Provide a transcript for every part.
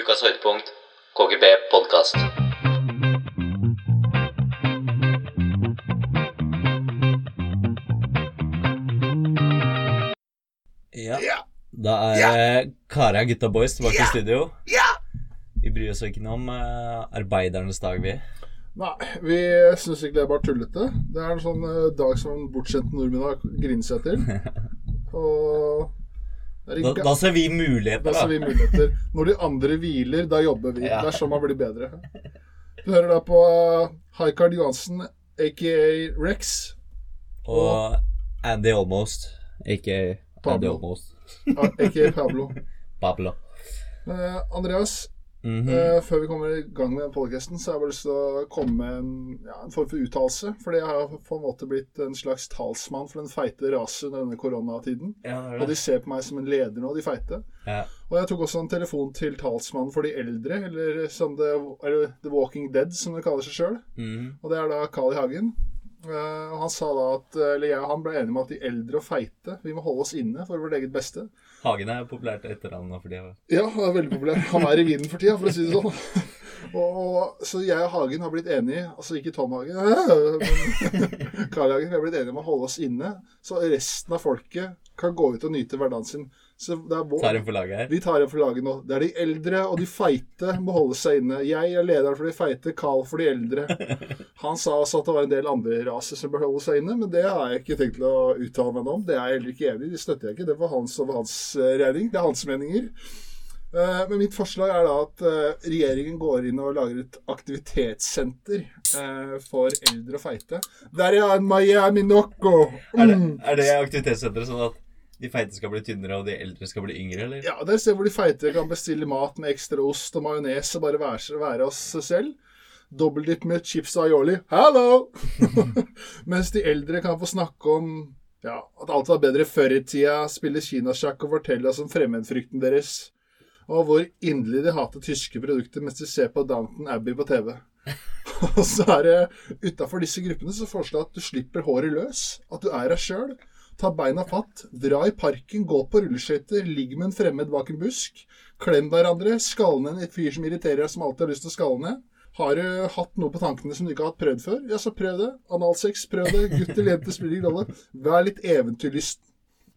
Ukas høydepunkt KGB podkast. Ja. Ja. Da er Ja. det Kara Gutta Boys tilbake Ja. i studio. Ja! Vi bryr oss ikke noe om eh, arbeidernes dag, vi. Nei, vi syns ikke det er bare tullete. Det er en sånn eh, dag som bortskjemte nordmenn har grint seg til. Og Da, da ser vi muligheter, da da. ser vi muligheter. Når de andre hviler, da jobber vi. Ja. Det er sånn man blir bedre. Du hører da på uh, Haikard Johansen, aka Rex. Og Andy Almost, Andy Pablo. Almost. uh, Aka Pablo. Pablo. Uh, Andreas, Mhm. uh, før vi kommer i gang med podkasten, så har jeg bare lyst til å komme med en, ja, en form for uttalelse. Fordi jeg har på en måte blitt en slags talsmann for den feite rase under denne koronatiden. Ja, det Og de ser på meg som en leder nå, de feite. Ja. Og jeg tok også en telefon til talsmannen for de eldre, eller som The, eller The Walking Dead, som det kaller seg sjøl. Mhm. Og det er da Carl I. Hagen. Uh, han sa da at Eller jeg og han ble enige om at de eldre og feite Vi må holde oss inne for vårt eget beste. Hagen er populært etter han nå, fordi Ja, han er veldig populær. Han er i vinden for tida, for å si det sånn. Og, så jeg og Hagen har blitt enige, altså ikke Tom Hagen, men Carl Hagen, vi har blitt enige om å holde oss inne, så resten av folket kan gå ut og nyte hverdagen sin. Så det er tar en for laget her. vi tar en for laget nå. Det er de eldre og de feite må holde seg inne. Jeg er lederen for de feite, Carl for de eldre. Han sa også at det var en del andre raser som bør holde seg inne, men det har jeg ikke tenkt til å uttale meg om. Det er jeg heller ikke enig i. Det støtter jeg ikke. Det var hans og hans eh, regning. Det er hans meninger. Eh, Men mitt forslag er da at eh, regjeringen går inn og lager et aktivitetssenter for eldre og feite. Der er Miami Noco! Er det, Mm. er det aktivitetssenteret sånn at de feite skal bli tynnere, og de eldre skal bli yngre, eller? Ja, det er et sted hvor de feite kan bestille mat med ekstra ost og majones og bare være, være oss selv. Dobbeldypp med chips og aioli. Hallo! Mens de eldre kan få snakke om ja, at alt var bedre før i tida, spille kinasjakk og fortelle oss om fremmedfrykten deres. Og hvor inderlig de hater tyske produkter mens de ser på Downton Abbey på TV. Og så er det utafor disse gruppene så foreslår at du slipper håret løs. At du er deg sjøl. Ta beina fatt, dra i parken, gå på rulleskøyter, ligg med en fremmed bak en busk. Klem hverandre, skall ned en fyr som irriterer deg, som alltid har lyst til å skalle ned. Har du hatt noe på tankene som du ikke har hatt prøvd før? Ja, så prøv det. Analsex, prøv det. Gutt eller jente spiller ingen rolle. Vær litt eventyrlysten.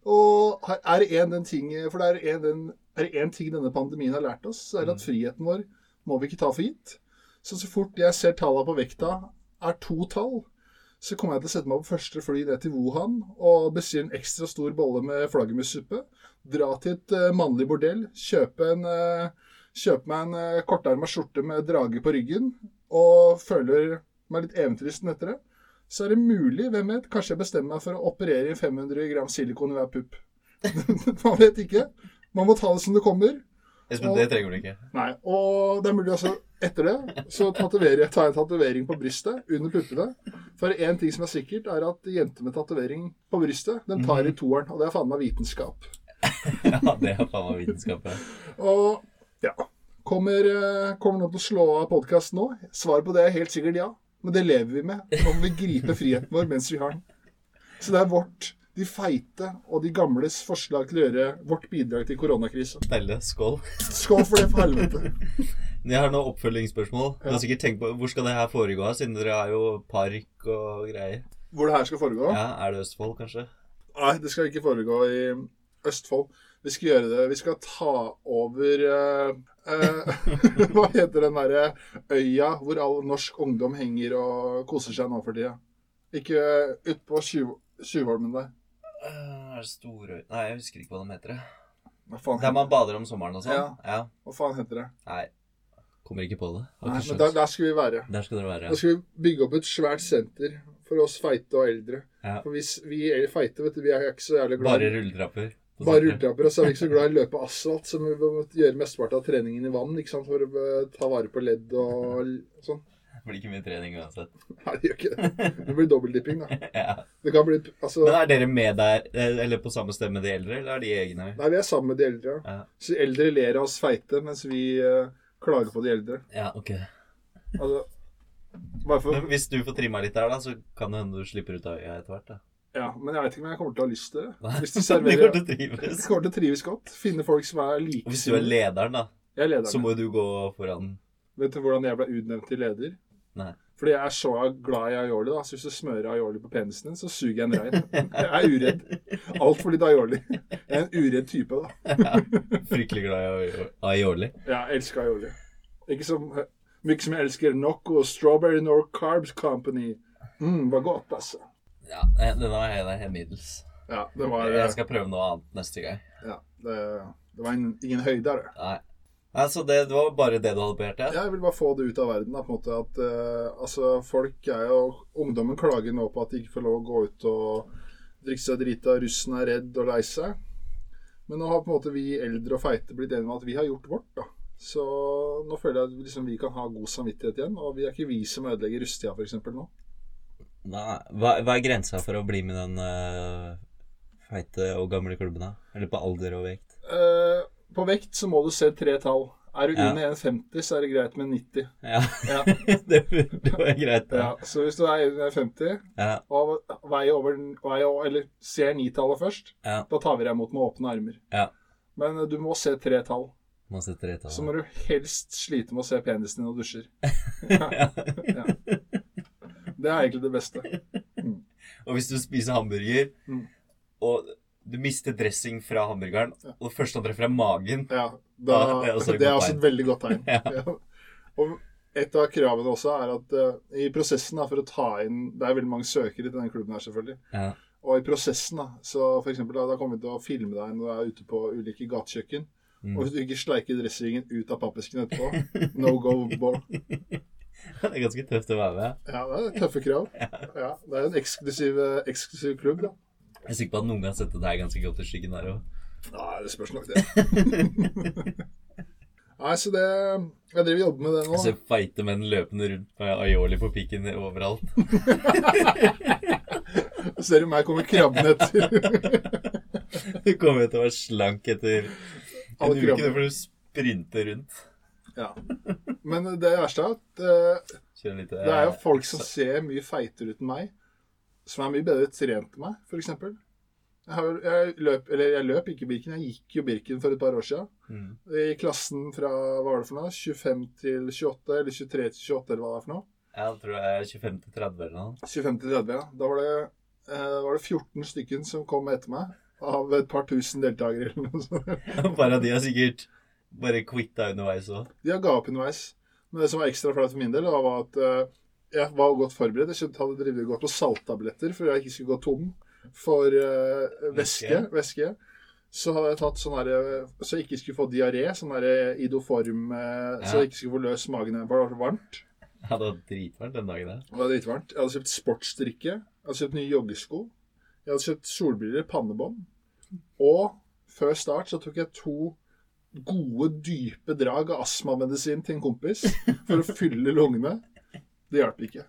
Og er det en den ting er er ting denne pandemien har lært oss, så er det at friheten vår må vi ikke ta for gitt. Så så fort jeg ser tallene på vekta er to tall, så kommer jeg til å sette meg på første fly ned til Wuhan og bestille en ekstra stor bolle med flaggermussuppe. Dra til et uh, mannlig bordell, kjøpe, en, uh, kjøpe meg en uh, kortarma skjorte med drage på ryggen, og føler meg litt eventyrlysten etter det. Så er det mulig, hvem vet, kanskje jeg bestemmer meg for å operere i 500 gram silikon i hver pupp. Man vet ikke. Man må ta det som det kommer. Espen, det trenger du ikke. Nei, og det er mulig også etter det, så jeg, tar jeg en tatovering på brystet, under puppene. For én ting som er sikkert, er at jenter med tatovering på brystet, den tar i toeren. Og det er faen meg vitenskap. Ja, det er faen meg vitenskap. ja. Og ja Kommer, eh, kommer noen til å slå av podkasten nå? Svaret på det er helt sikkert ja. Men det lever vi med. Nå må vi gripe friheten vår mens vi har den. Så det er vårt, de feite og de gamles forslag til å gjøre vårt bidrag til koronakrisa. Deilig. Skål. Skål for det, for helvete. Jeg har noen oppfølgingsspørsmål. Du Ja. har sikkert tenkt på Hvor skal det her foregå, siden dere har jo park og greier? Hvor det her skal foregå? Ja, Er det Østfold, kanskje? Nei, det skal ikke foregå i Østfold. Vi skal gjøre det Vi skal ta over uh, uh, Hva heter den derre øya hvor all norsk ungdom henger og koser seg nå for tida? Ikke utpå Tjuvholmen der. Eh, Er det Storøy Nei, jeg husker ikke hva de heter. det. Hva faen, Der man bader om sommeren og sånn? Ja. hva faen heter det? Nei. Kommer ikke på det. Har Nei, ikke men der, skjønt. der skal vi være. Der skal dere være. Da skal vi bygge opp et svært senter for oss feite og eldre. Ja. For hvis vi er feite, vet du, vi er ikke så jævlig glad Bare rulletrapper. på Bare senteret. rulletrapper, og så er vi ikke så glad i å løpe asfalt, så vi må gjøre mesteparten av treningen i vann ikke sant, for å eh, ta vare på ledd og l- sånn. Det blir ikke mye trening uansett. Nei, det gjør ikke det. Det blir dobbeltdipping, da. Ja. Det kan bli Altså Men er dere med der, eh, eller på samme sted med de eldre, eller er de egne? Nei, vi er sammen med de eldre. Ja. Så eldre ler av oss feite, mens vi uh, klager på de eldre. Ja, ok. Altså for Men hvis du får trimma litt der, da, så kan det hende du slipper ut av øya etter hvert. da. Ja, men jeg vet ikke om jeg kommer til å ha lyst til det. Hvis de serverer, serverer kommer til å Jeg trives. kommer til å trives godt. Finne folk som er like hvis du er lederen, da, Jeg er lederen. så må jo du gå foran. Vet du hvordan jeg ble utnevnt til leder? Nei. Fordi jeg er så glad i aioli, da. Så hvis du smører aioli på penisen din, så suger jeg en rein. Jeg er uredd. Altfor litt aioli. Jeg er en uredd type, da. Ja, fryktelig glad i aioli. Ja, jeg elsker aioli. Ikke så mye som jeg elsker Noco Strawberry Nor Carbs Company. Mm, var godt, altså. Ja, den var den er helt middels. Ja, det var Jeg skal prøve noe annet neste gang. Ja, det, det var en, ingen høydere. Nei. Nei, Så det, det var bare det du hadde på hjertet? Jeg vil bare få det ut av verden. Da, på en måte at uh, altså, folk er jo Ungdommen klager nå på at de ikke får lov å gå ut og drikke seg drita, russen er redd og lei seg. Men nå har på en måte vi eldre og feite blitt enige om at vi har gjort vårt. da. Så nå føler jeg at liksom, vi kan ha god samvittighet igjen. Og vi er ikke vi som ødelegger russetida, f.eks. nå. Nei, hva, hva er grensa for å bli med den uh, feite og gamle klubben, da? Eller på alder og vekt? Eh, på vekt så må du se tre tall. Er du Ja. under 1,50, så er det greit med 90. Ja, Ja. det, det var greit. Ja, Ja. så hvis du er under 50 Ja, og veier over, veier over Eller ser nitallet først, ja. da tar vi deg imot med åpne armer. Ja. Men eh, du må se tre tall. Må se tre tall. Så må du helst slite med å se penisen din når du dusjer. Ja. Ja. Det er egentlig det beste. Og hvis du spiser hamburger, Mm. og du mister dressing fra hamburgeren, og det første han treffer er magen Ja, da, da, det er også et det er også et veldig godt tegn. Ja. Ja. Og et av kravene også er at uh, i prosessen da, for å ta inn Det er veldig mange søkere til denne klubben her, selvfølgelig. ja. Og i prosessen, da, så for eksempel, da, da kommer vi til å filme deg når du er ute på ulike gatekjøkken. Mm. Og hvis du ikke sleiker dressingen ut av pappesken etterpå, no go ball. Det er ganske tøft å være med. Ja, det er tøffe krav. Ja, det er en eksklusiv, eksklusiv klubb, da. Jeg er sikker på at noen har sett deg ganske godt i skyggen der òg. Nei, det spørs nok, det. Nei, så det Jeg driver og jobber med det nå. Jeg ser feite menn løpende rundt med aioli på pikken overalt. Så ser du meg komme krabbende etter. Du kommer til å være slank etter en uke når du sprinter rundt. ja. Men det verste er at uh, det er jo folk som ser mye feitere ut enn meg, som er mye bedre trent enn meg, f.eks. Jeg, har- jeg løp, eller jeg løp ikke Birken, jeg gikk jo Birken for et par år siden. mm. I klassen fra hva var det for noe? 25 til 28, eller 23 til 28, eller hva det er for noe. Jeg tror det er 25 til 30 eller noe. 25 til 30, ja. Da var det, eh, var det 14 stykken som kom etter meg, av et par tusen deltakere eller noe sånt. Bare de har sikkert bare quitta underveis òg. De har ga opp underveis. Men det som var ekstra flaut for min del, var at eh, jeg var godt forberedt. Jeg skjønte- hadde drevet gått på salttabletter for jeg ikke skulle gå tom for uh, væske. væske. Så hadde jeg tatt sånn her, eh, så jeg ikke skulle få diaré, sånn der idoform, ja. så jeg ikke skulle få løs magen det var så varmt. Ja, det var dritvarmt den dagen der. Det var dritvarmt. Jeg hadde kjøpt sportsdrikke. Jeg hadde kjøpt nye joggesko. Jeg hadde kjøpt solbriller, pannebånd. Og før start så tok jeg to gode, dype drag av astmamedisin til en kompis for å fylle lungene. Det hjalp ikke.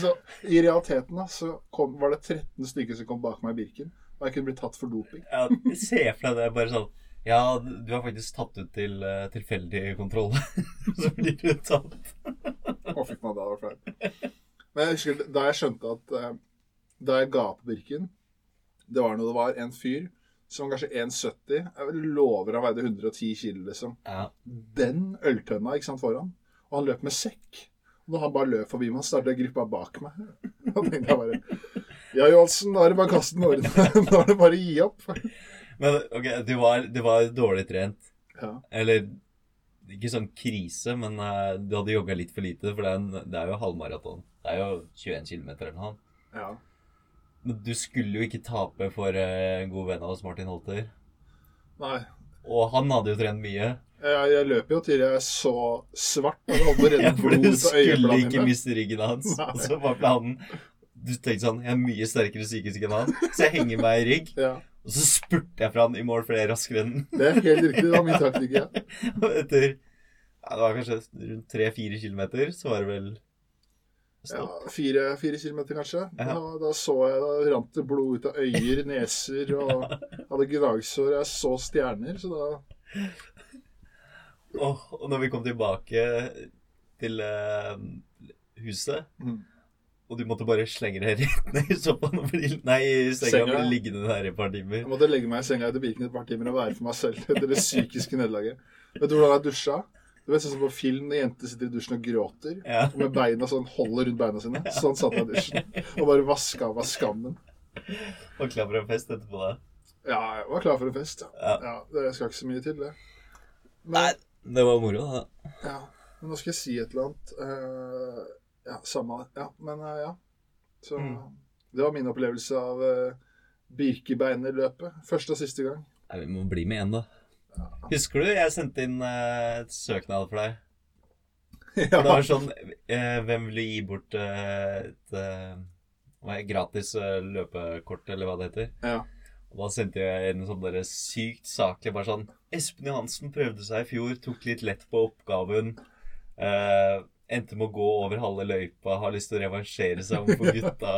Så i realiteten da, så kom, var det 13 stykker som kom bak meg i Birken. Og jeg kunne blitt tatt for doping. Ja, Se for deg det bare sånn Ja, du har faktisk tatt ut til uh, tilfeldig kontroll. Så blir du tatt. Å, faen, det hadde vært flaut. Men jeg husker da jeg skjønte at uh, Da jeg ga på Birken Det var noe det var en fyr som kanskje 1,70. Jeg lover han veide 110 kilo, liksom. Ja. Den øltønna ikke sant, foran. Og han løp med sekk. Når han bare løp forbi meg, startet gruppa bak meg. Da tenkte jeg bare Ja, Johansen, da er det bare å kaste den over. Da er det bare å gi opp. Men ok, du var, du var dårlig trent. Ja. Eller ikke sånn krise, men uh, du hadde jogga litt for lite. For det er, en, det er jo halvmaraton. Det er jo 21 km eller noe. ja. Men du skulle jo ikke tape for eh, en god venn av oss, Martin Holter. Nei. Og han hadde jo trent mye. Jeg, jeg løp jo til jeg er så svart og holdt Ja, for du skulle ikke miste ryggen hans. Nei. Og så var planen Du tenkte sånn Jeg er mye sterkere psykisk enn han, så jeg henger meg i rygg. Ja, Og så spurte jeg fra han i mål, det er raskere enn det er helt riktig. Det var min taktikk. Ja. Og etter ja, Det var kanskje rundt tre-fire kilometer, så var det vel Ja, stopp. fire, fire kilometer, kanskje. Ja. Da, da så jeg, da rant det blod ut av øyer, neser og hadde gnagsår. Jeg så stjerner, så da Og, og når vi kom tilbake til eh, huset, Mm. og du måtte bare slenge deg rett ned i sofaen og bli Nei, i senga Senga. og bli liggende der i et par timer. Jeg måtte legge meg i senga etter Birken et par timer og være for meg selv etter det psykiske nederlaget. Vet du hvordan jeg dusja? Du vet sånn som på film når jenter sitter i dusjen og gråter. Ja. Og med beina sånn holder rundt beina sine. Sånn satt jeg i dusjen. Og bare vaska av meg skammen. Og klar for en fest etterpå, da. Ja, jeg var klar for en fest. Ja. Ja. ja det skal ikke så mye til, det. Nei, Men, det var moro, det. ja, men nå skal jeg si et eller annet. Uh, ja, samme det. Ja, men uh, ja. Så Mm. det var min opplevelse av uh, Birkebeinerløpet. Første og siste gang. Nei, Vi må bli med igjen, da. Husker du jeg sendte inn uh, et søknad for deg? ja. Det var sånn Hvem vil gi bort et hva er gratis løpekort, eller hva det heter? ja. Og da sendte jeg en sånn der sykt saklig bare sånn Espen Johansen prøvde seg i fjor, tok litt lett på oppgaven. Eh, endte med å gå over halve løypa, har lyst til å revansjere seg overfor gutta.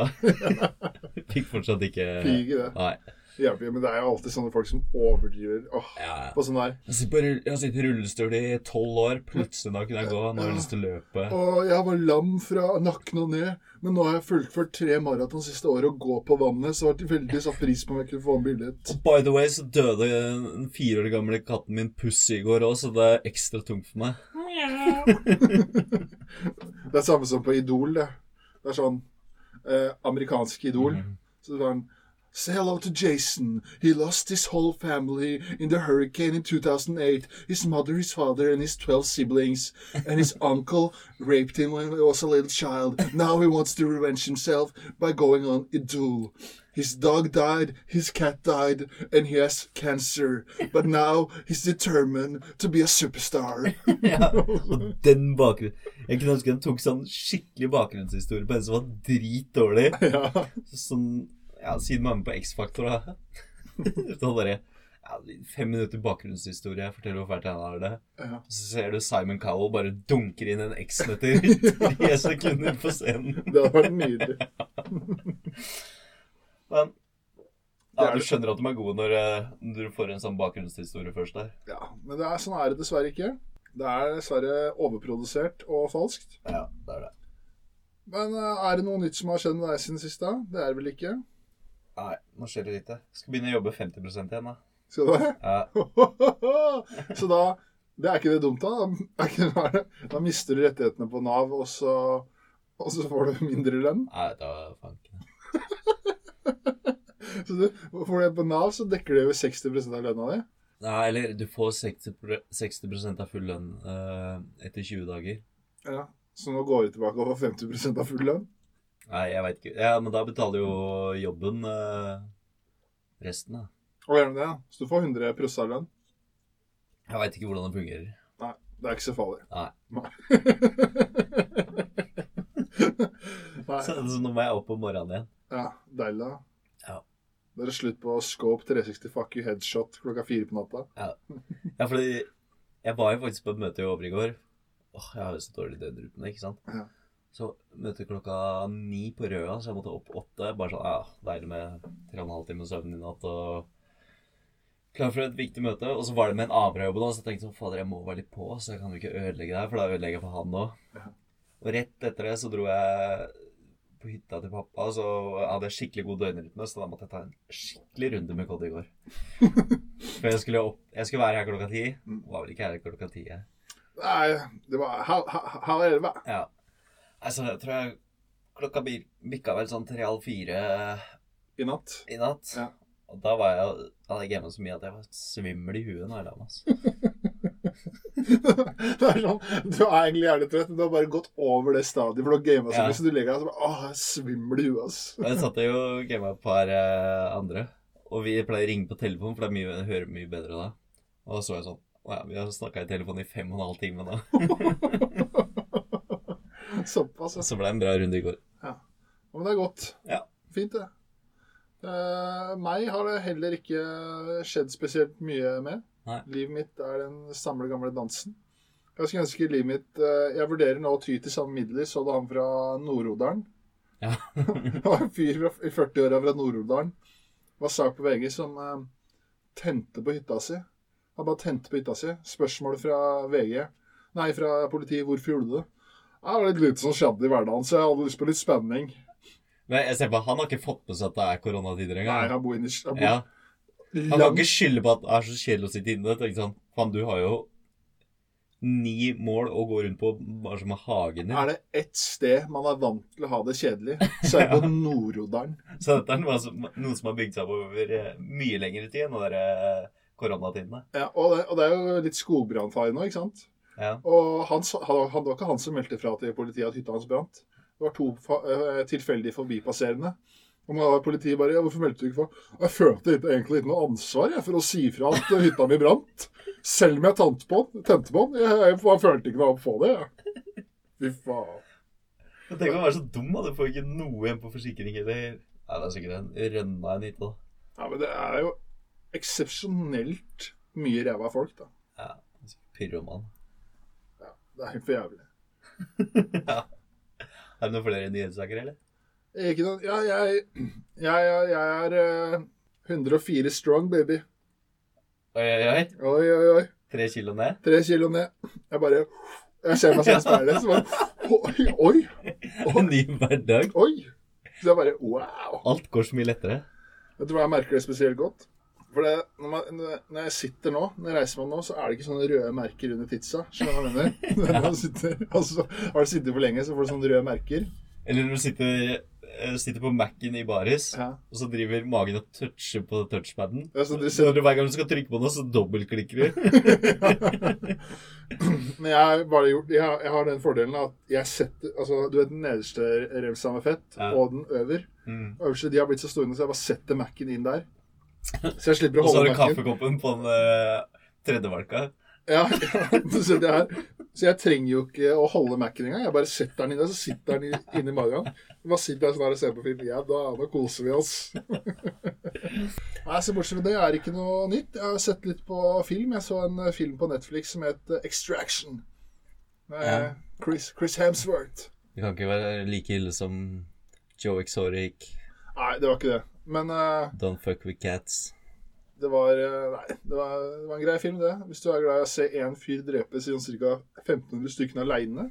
Fikk fortsatt ikke Fikk det. Nei. Jo, men det er jo alltid sånne folk som overdriver. Åh, Ja, ja. på sånn der. Jeg sitter, på jeg har sittet i rullestol i tolv år. Plutselig da kunne jeg gå. Nå har jeg lyst til å løpe. Og jeg var lam fra nakken og ned, men nå har jeg fullført tre maraton siste året og går på vannet, så jeg har veldig satt pris på om jeg kunne få en billett. By the way så døde den fire år gamle katten min Pussy i går òg, så det er ekstra tungt for meg. Det er samme som på Idol, det. Det er sånn eh, amerikansk Idol. Mm. Så det var en Say hello to Jason. He lost his whole family in the hurricane in 2008. His mother, his father, and his 12 siblings. And his uncle raped him when he was a little child. Now he wants to revenge himself by going on Idol. His dog died, his cat died, and he has cancer. But now he's determined to be a superstar. ja, og den bakgrunnen Jeg kunne ønske den tok sånn skikkelig bakgrunnshistorie på en som var dritdårlig. ja. Sånn Ja, siden man er med på X-Faktor, da. Sånn bare ja, Fem minutter bakgrunnshistorie, forteller hvor fælt han har det. ja. Så ser du Simon Cowell bare dunker inn en X-nøtter i tre sekunder på scenen. Det hadde vært nydelig. Men ja, du skjønner at de er gode når, eh, når du får en sånn bakgrunnshistorie først der. Ja, men det er, sånn er det dessverre ikke. Det er dessverre overprodusert og falskt. Ja, det er det. Men eh, er det noe nytt som har skjedd med deg siden sist? da? Det er det vel ikke? Nei, nå skjer det lite. Skal begynne å jobbe 50 igjen, da. Skal du det? Ja, Så da det Er ikke det dumt, da? Det, da? mister du rettighetene på Nav, og så, og så får du mindre lønn. Nei, da fanken. Så du får det på Nav, så dekker det jo 60% av lønna di. Nei, eller du får 60, pro- 60 av full lønn eh, etter 20 dager. Ja. Så nå går du tilbake og får 50% av full lønn. Nei, jeg veit ikke. Ja, men da betaler jo jobben eh, resten, da. Og gjør den det, ja. Så du får 100 av lønn. Jeg veit ikke hvordan det fungerer. Nei, det er ikke så farlig. Nei. Nei. Så, så nå må jeg opp om morgenen igjen. Ja, deilig. da. Ja. Da er det slutt på Scope 360 fuck you headshot klokka fire på natta. Ja, fordi jeg var jo faktisk på et møte i Åbre i går. Åh, jeg har jo så dårlig døgnrytme, ikke sant? Ja. Så møte klokka ni på Røa, så jeg måtte opp åtte. Bare sånn, ja, deilig med tre og en halv time søvn i natt og klar for et viktig møte. Og så var det med en annen nå, så jeg tenkte sånn, fader, jeg må være litt på, så jeg kan jo ikke ødelegge det her, for da ødelegger jeg for han òg. Og rett etter det så dro jeg på hytta til pappa, så hadde jeg skikkelig god døgnrytme, så da måtte jeg ta en skikkelig runde med Cody i går. For jeg skulle, opp, jeg skulle være her klokka ti. Mm. Var vel ikke her klokka ti, jeg. Nei, det var halv elleve. Ja. Altså, jeg tror jeg klokka bi- bikka vel sånn tre-halv fire i natt. i natt. Ja. Og da var jeg, hadde jeg gamet så mye at jeg var svimmel i huet når jeg la meg. Altså. det er sånn, Du er egentlig gjerne trøtt, men du har bare gått over det stadiet. For du har gama så mye, så du deg og bare Åh, jeg er svimmel i huet, ass. Jeg satt jo og gama et par eh, andre. Og vi pleier å ringe på telefon, for det er mye, jeg hører mye bedre da. Og da så jeg sånn Å ja, vi har snakka i telefonen i fem og en halv time nå. Såpass, ja. Så ble det en bra runde i går. Ja, Men det er godt. Ja. Fint, det. Eh, meg har det heller ikke skjedd spesielt mye med. Nei. Livet mitt er den samme gamle dansen. Jeg skulle ønske livet mitt eh, Jeg vurderer nå å ty til samme midler. Så du han fra Nord-Odalen? Ja. Det var en fyr i 40-åra fra Nord-Odalen. Var sak på VG som eh, tente på hytta si. Han bare tente på hytta si. Spørsmål fra VG. Nei, fra politiet. Hvorfor gjorde du det? Det var litt lite som skjedde i hverdagen, så jeg hadde lyst på litt spenning. Men jeg ser på, Han har ikke fått med seg at det er koronatider engang. Nei, han bor inne han bor Ja. Han kan ikke skylde på at det er så kjedelig å sitte inne. Tenk sånn, Faen, du har jo ni mål å gå rundt på bare som er hagen din. Er det ett sted man er vant til å ha det kjedelig, så er det på Nord-Odalen. Så dette er noe som, noe som har bygd seg opp over eh, mye lengre tid enn de eh, koronatidene. Ja, og, det, og det er jo litt skogbrannfare nå, ikke sant? Ja. Og han, han, han, det var ikke han som meldte fra til politiet at hytta hans brant. Det var to fa, eh, tilfeldig forbipasserende. Og da var politiet bare ja, 'Hvorfor meldte du ikke fra?' Jeg følte ikke- egentlig ikke noe ansvar jeg, for å si fra at hytta mi brant. Selv om jeg tente på den. Tente på den. Jeg, jeg, jeg følte ikke noe på det. Jeg. Fy faen. Tenk å være så dum, da. Du får ikke noe igjen på forsikring eller Nei, det er sikkert en rønna en hytte, da. Ja, men det er jo eksepsjonelt mye ræva folk, da. Ja. Pyroman. Det er helt for jævlig. ja. Er det noen flere nyhetssaker, eller? Ikke noen Ja, jeg, jeg, jeg, er uh, 104 strong, baby. Oi, oi, oi. Oi, oi, oi. Tre kilo ned? Tre kilo ned. Jeg bare Jeg ser meg i speilet, så bare Oi, oi, En ny hverdag. oi. Så jeg bare Wow. Alt går så mye lettere. Vet du hva jeg merker det spesielt godt? For det, når, man, når jeg sitter nå, når jeg reiser meg nå, så er det ikke sånne røde merker under titsa. Skjønner du hva jeg mener? Når man sitter, altså, har du sittet for lenge, så får du sånne røde merker. Eller når du sitter, eh, sitter på Mac-en i baris, Ja. og så driver magen og toucher på touchpaden. Ja, så Så ser- du, hver gang du skal trykke på noe, så dobbeltklikker du. Men jeg, har bare gjort, jeg, har- jeg har den fordelen at jeg setter altså, Du vet den nederste revsa med fett, Ja. og den øver. Mm. Øverste de har blitt så store, så jeg bare setter Mac-en inn der. Så jeg slipper å Og så har du kaffekoppen på den uh, tredje valka. Ja, ja, så setter jeg her. Så jeg trenger jo ikke å holde Mac-en engang. Jeg bare setter den inn der, så sitter den i- inni magen. Bare sitter jeg sånn her og ser på film. Ja da, da koser vi oss. Nei, så bortsett fra det er ikke noe nytt. Jeg har sett litt på film. Jeg så en eh, film på Netflix som het eh, Extraction. Med. Chris, Chris Hemsworth. Det kan ikke være like ille som Joe Exotic, Nei, det var ikke det. Men uh, Don't Fuck With Cats. det var eh, Nei, det var, det var en grei film, det. Hvis du er glad i å se én fyr drepe sånn ca. 1500 stykker aleine.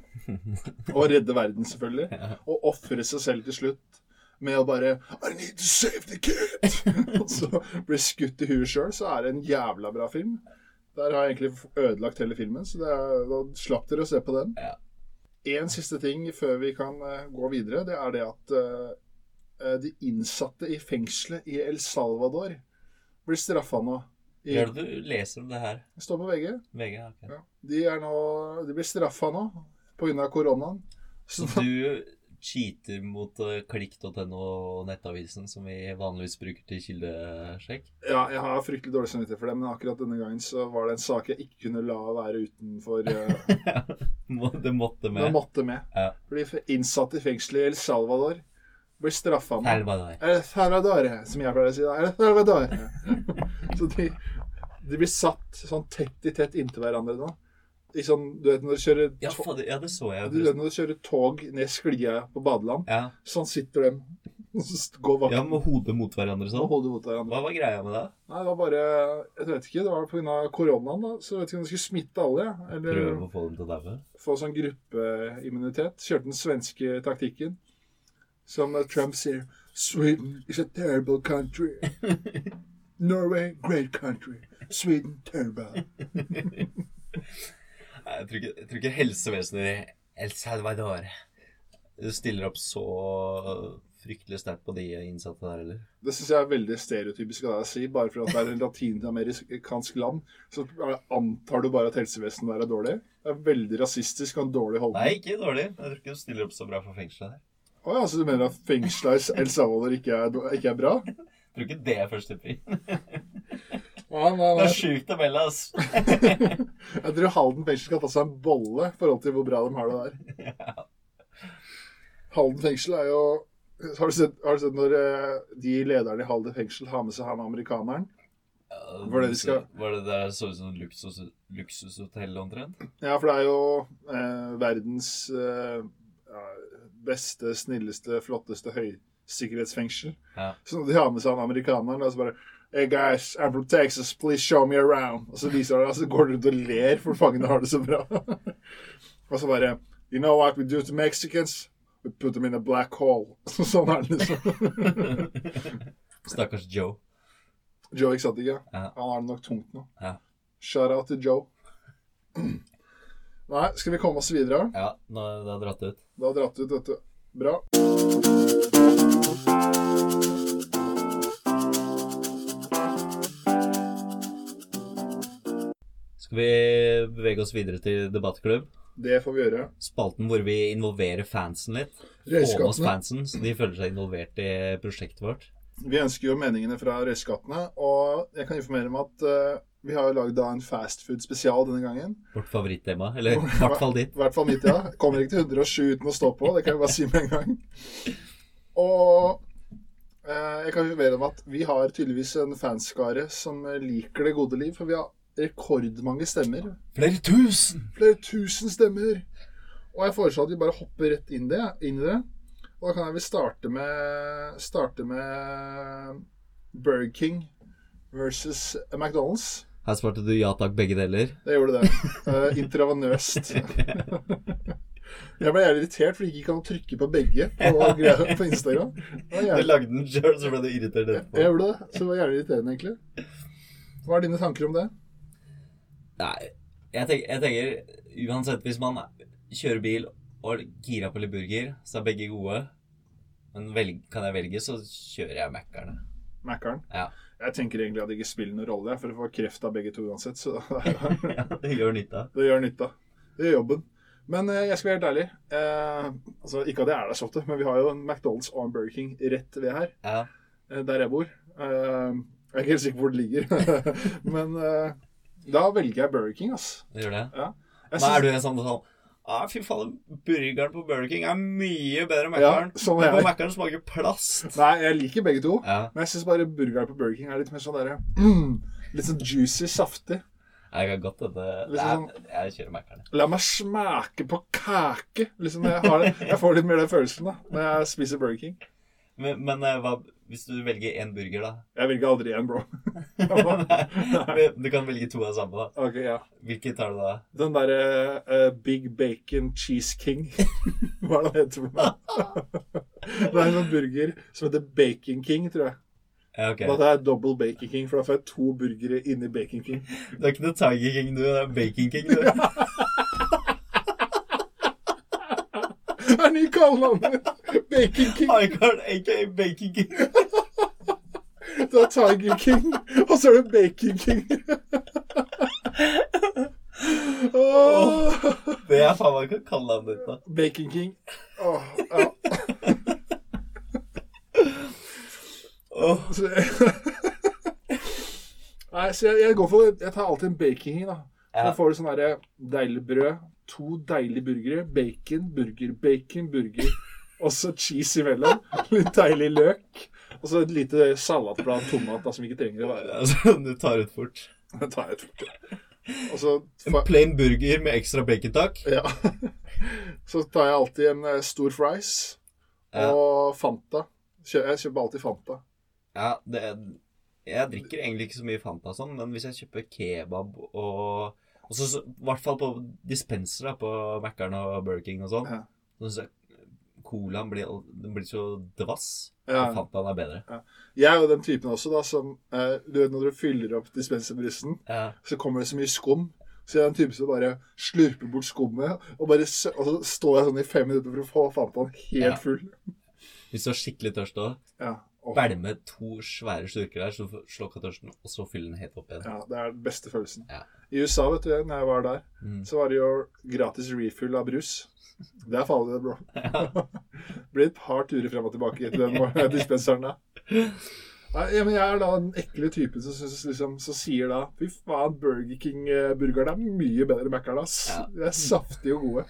Og redde verden, selvfølgelig. Og ofre seg selv til slutt med å bare I need to save the kid! Og så blir skutt i huet sjøl, så er det en jævla bra film. Der har jeg egentlig ødelagt hele filmen, så det er, da slapp dere å se på den. Ja. En siste ting før vi kan eh, gå videre, det er det at eh, de innsatte i fengselet i El Salvador blir straffa nå. I, Hør det du leser om det her? det står på VG. VG? okay. Ja. De, er nå, de blir straffa nå pga. koronaen. Så Så du cheater mot klikk.no og nettavisen, som vi vanligvis bruker til kildesjekk? Ja, jeg har fryktelig dårlig samvittighet for det, men akkurat denne gangen så var det en sak jeg ikke kunne la være utenfor uh, Det måtte med. med. måtte med. Ja. Fordi innsatte i fengselet i El Salvador blir straffa med Salvador. El Salvador, som jeg pleier å si da. El Salvador. så de, de blir satt sånn tett i tett inntil hverandre nå. I sånn, du vet når du kjører Ja, to- ja, det så jeg. du vet når du kjører tog ned sklia på badeland. Ja, Sånn sitter de. Ja med hodet mot hverandre sånn. Hodet mot hverandre. Hva var greia med det? Nei, det var bare Jeg vet ikke. Det var pga. koronaen, da. Så jeg vet ikke om det skulle smitte alle. Eller Prøve å få dem til å daue? få sånn gruppeimmunitet. Kjørte den svenske taktikken. Som eh, Trump sier Sweden is a terrible country. Norway, great country. Sweden, terrible. Jeg tror ikke, jeg tror ikke helsevesenet i El Salvador stiller opp så fryktelig sterkt på de innsatte der eller? Det syns jeg er veldig stereotypisk av deg å si. Bare for at det er et latinamerikansk land, så antar du bare at helsevesenet der er dårlig. Det er veldig rasistisk og en dårlig Nei, ikke dårlig. Jeg tror ikke du stiller opp så bra for fengselet her. Å ja, så du mener at fengsla i El Salvador ikke er, ikke er bra? Tror ikke det er førstepri. Ja, nei, Det er sjukt å melde, ass. Jeg tror Halden fengsel skal ta seg en bolle i forhold til hvor bra de har det der. Halden fengsel er jo Har du sett, har du sett når eh, de lederne i Halden fengsel har med seg han amerikaneren? Var det de skal- Var det der så ut som luksus, luksushotell omtrent? Ja, for det er jo eh, verdens eh, ja, beste, snilleste, flotteste høysikkerhetsfengsel. Ja. Så de har med seg han amerikaneren, og så bare Hey guys, I'm from Texas, please show me around. Og så viser han, og så går de rundt og ler, for fangene har det så bra. og så bare You know what we do to Mexicans? We put them in a black hole. sånn er det liksom. Stakkars Joe. Joe Exotic, ja. Ja. Han har det nok tungt nå. Ja. Shout out til Joe. Nei, skal vi komme oss videre? Ja, nå det har dratt ut. Det har dratt ut, vet du. Bra. Skal vi bevege oss videre til debattklubb? Det får vi gjøre. Spalten hvor vi involverer fansen litt. Få med oss fansen, så de føler seg involvert i prosjektet vårt. Vi ønsker jo meningene fra røyskattene, og jeg kan informere om at uh, vi har jo lagd en fastfood-spesial denne gangen. Vårt favorittema. Eller i hvert fall ditt. I hvert fall mitt, ja. Kommer ikke til 107 uten å stå på, det kan jeg bare si med en gang. Og uh, jeg kan informere om at vi har tydeligvis en fanskare som liker det gode liv, for vi har rekordmange stemmer. Flere tusen! Flere tusen stemmer. Og jeg foreslår at vi bare hopper rett inn, det, inn i det. Og da kan jeg vel starte med, starte med Burger King versus McDonald's. Her svarte du ja takk, begge deler. Jeg gjorde det. Uh, intravenøst. Jeg ble jævlig irritert fordi jeg ikke kan trykke på begge på, på Instagram. Du lagde den sjøl, så ble du irritert jeg etterpå. gjorde det, så det var jævlig irriterende, egentlig. Hva er dine tanker om det? Nei, jeg tenker, jeg tenker uansett hvis man kjører bil og gira på litt burger, så er begge gode. Men velg, kan jeg velge, så kjører jeg Mækkern. Mækkern? Ja. Jeg tenker egentlig at det ikke spiller noen rolle, for å få kreft av begge to uansett. Så ja, det gjør nytta. det gjør nytta. Det gjør jobben. Men eh, jeg skal være helt ærlig. Eh, altså, ikke at jeg er der så ofte, men vi har jo en McDonald's og en Burger King rett ved her. Ja. eh, der jeg bor. Eh, jeg er ikke helt sikker på hvor det ligger. Men eh, da velger jeg Burger King, altså. Gjør det. Men synes- er du en sånn sånn ah, fy faen, burgeren på Burger King er mye bedre enn Ja, Mækkern. sånn Men er på jeg. Mækkern smaker plast. Nei, jeg liker begge to. Ja. Men jeg syns bare burgeren på Burger King er litt mer sånn derre mm, Litt sånn juicy, saftig. Jeg kan godt dette Liksom- jeg, Jeg kjører Mækkern. La meg smake på kake. Liksom, jeg, har det. jeg får litt mer den følelsen da når jeg spiser Burger King. Men, men eh, hva hvis du velger én burger, da? Jeg velger aldri én, bro. Du kan velge to av samme, da. ok, ja. Hvilken tar du da? Den derre uh, Big Bacon Cheese King. Hva er det det heter for noe? det er en sånn burger som heter Bacon King, tror jeg. Ja, ok. Da tar jeg double Bacon King, for da får jeg to burgere inni Bacon King. Du er ikke noe Tiger King, du. Det er Bacon King, du. Det er kallenavnet! Bacon King. Highcard, aka Bacon King. Du er Tiger King, og så er det Bacon King. Åh, Det er faen meg ikke kallenavnet ditt, da. Bacon King. Oh, ja. Så Nei, så jeg, jeg går for Jeg tar alltid en baking, King, da. Ja. Da får du sånn deilig brød, to deilige burgere, bacon, burger, bacon, burger, og så cheese imellom. Litt deilig løk. Og så et lite salatblad tomat da, som ikke trenger å være altså, du tar ut fort. Jeg tar ut fort. ja. så En plain burger med ekstra bacon, takk. Ja. Så tar jeg alltid en eh, stor fries Ja. og Fanta. Jeg kjøper alltid Fanta. Ja, det er Jeg drikker egentlig ikke så mye Fanta sånn, men hvis jeg kjøper kebab og og så, I hvert fall på dispenser da, på Mækkern og Burger King og sånn. Ja. Så jeg Colaen blir, blir så dvass. Ja. Og Fantaen er bedre. Jeg er jo den typen også, da, som eh, Du vet når du fyller opp dispenserbrusen, Ja. så kommer det så mye skum. Så jeg er den typen som bare slurper bort skummet, og, bare, og så står jeg sånn i fem minutter for å få Fantaen helt Ja. full. Hvis du er skikkelig tørst òg, Ja. Bælme to svære slurker der, så du slokka tørsten, og så fylle den helt opp igjen. ja, det er den beste følelsen. Ja. I USA, vet du, når jeg var der, Mm. så var det jo gratis refill av brus. Det er farlig, det, bro. Det blir et par turer frem og tilbake til den dispenseren da. Ja, men jeg er da den ekle typen som, liksom, som sier da Fy faen, Burger King-burgerne er mye bedre enn Mækkern, ass. Ja. De er saftige og gode.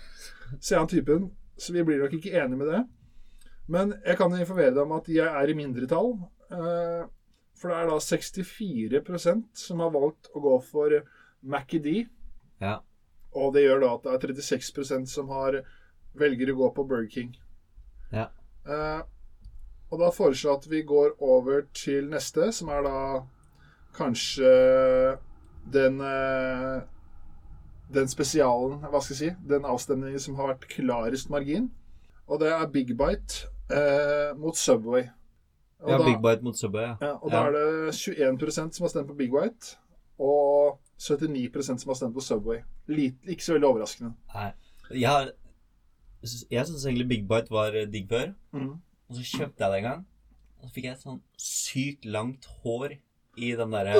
Så jeg er han typen. Så vi blir nok ikke enige med det. Men jeg kan informere deg om at jeg er i mindretall. eh, For det er da 64% som har valgt å gå for MacD. Ja. Og det gjør da at det er 36% som har velger å gå på Burger King. Ja. Eh, og da foreslår jeg at vi går over til neste, som er da kanskje den eh, den spesialen, hva skal jeg si, den avstemningen som har vært klarest margin. Og det er Big Bite eh, mot Subway. Og Ja, da- Big Bite mot Subway, ja. Ja, og da er det 21% som har stemt på Big White, og 79% som har stemt på Subway. Lite, ikke så veldig overraskende. Nei. Jeg, jeg syns egentlig Big Bite var eh, digg før. Mm. Og så kjøpte jeg det en gang. Og så fikk jeg et sånn sykt langt hår i den derre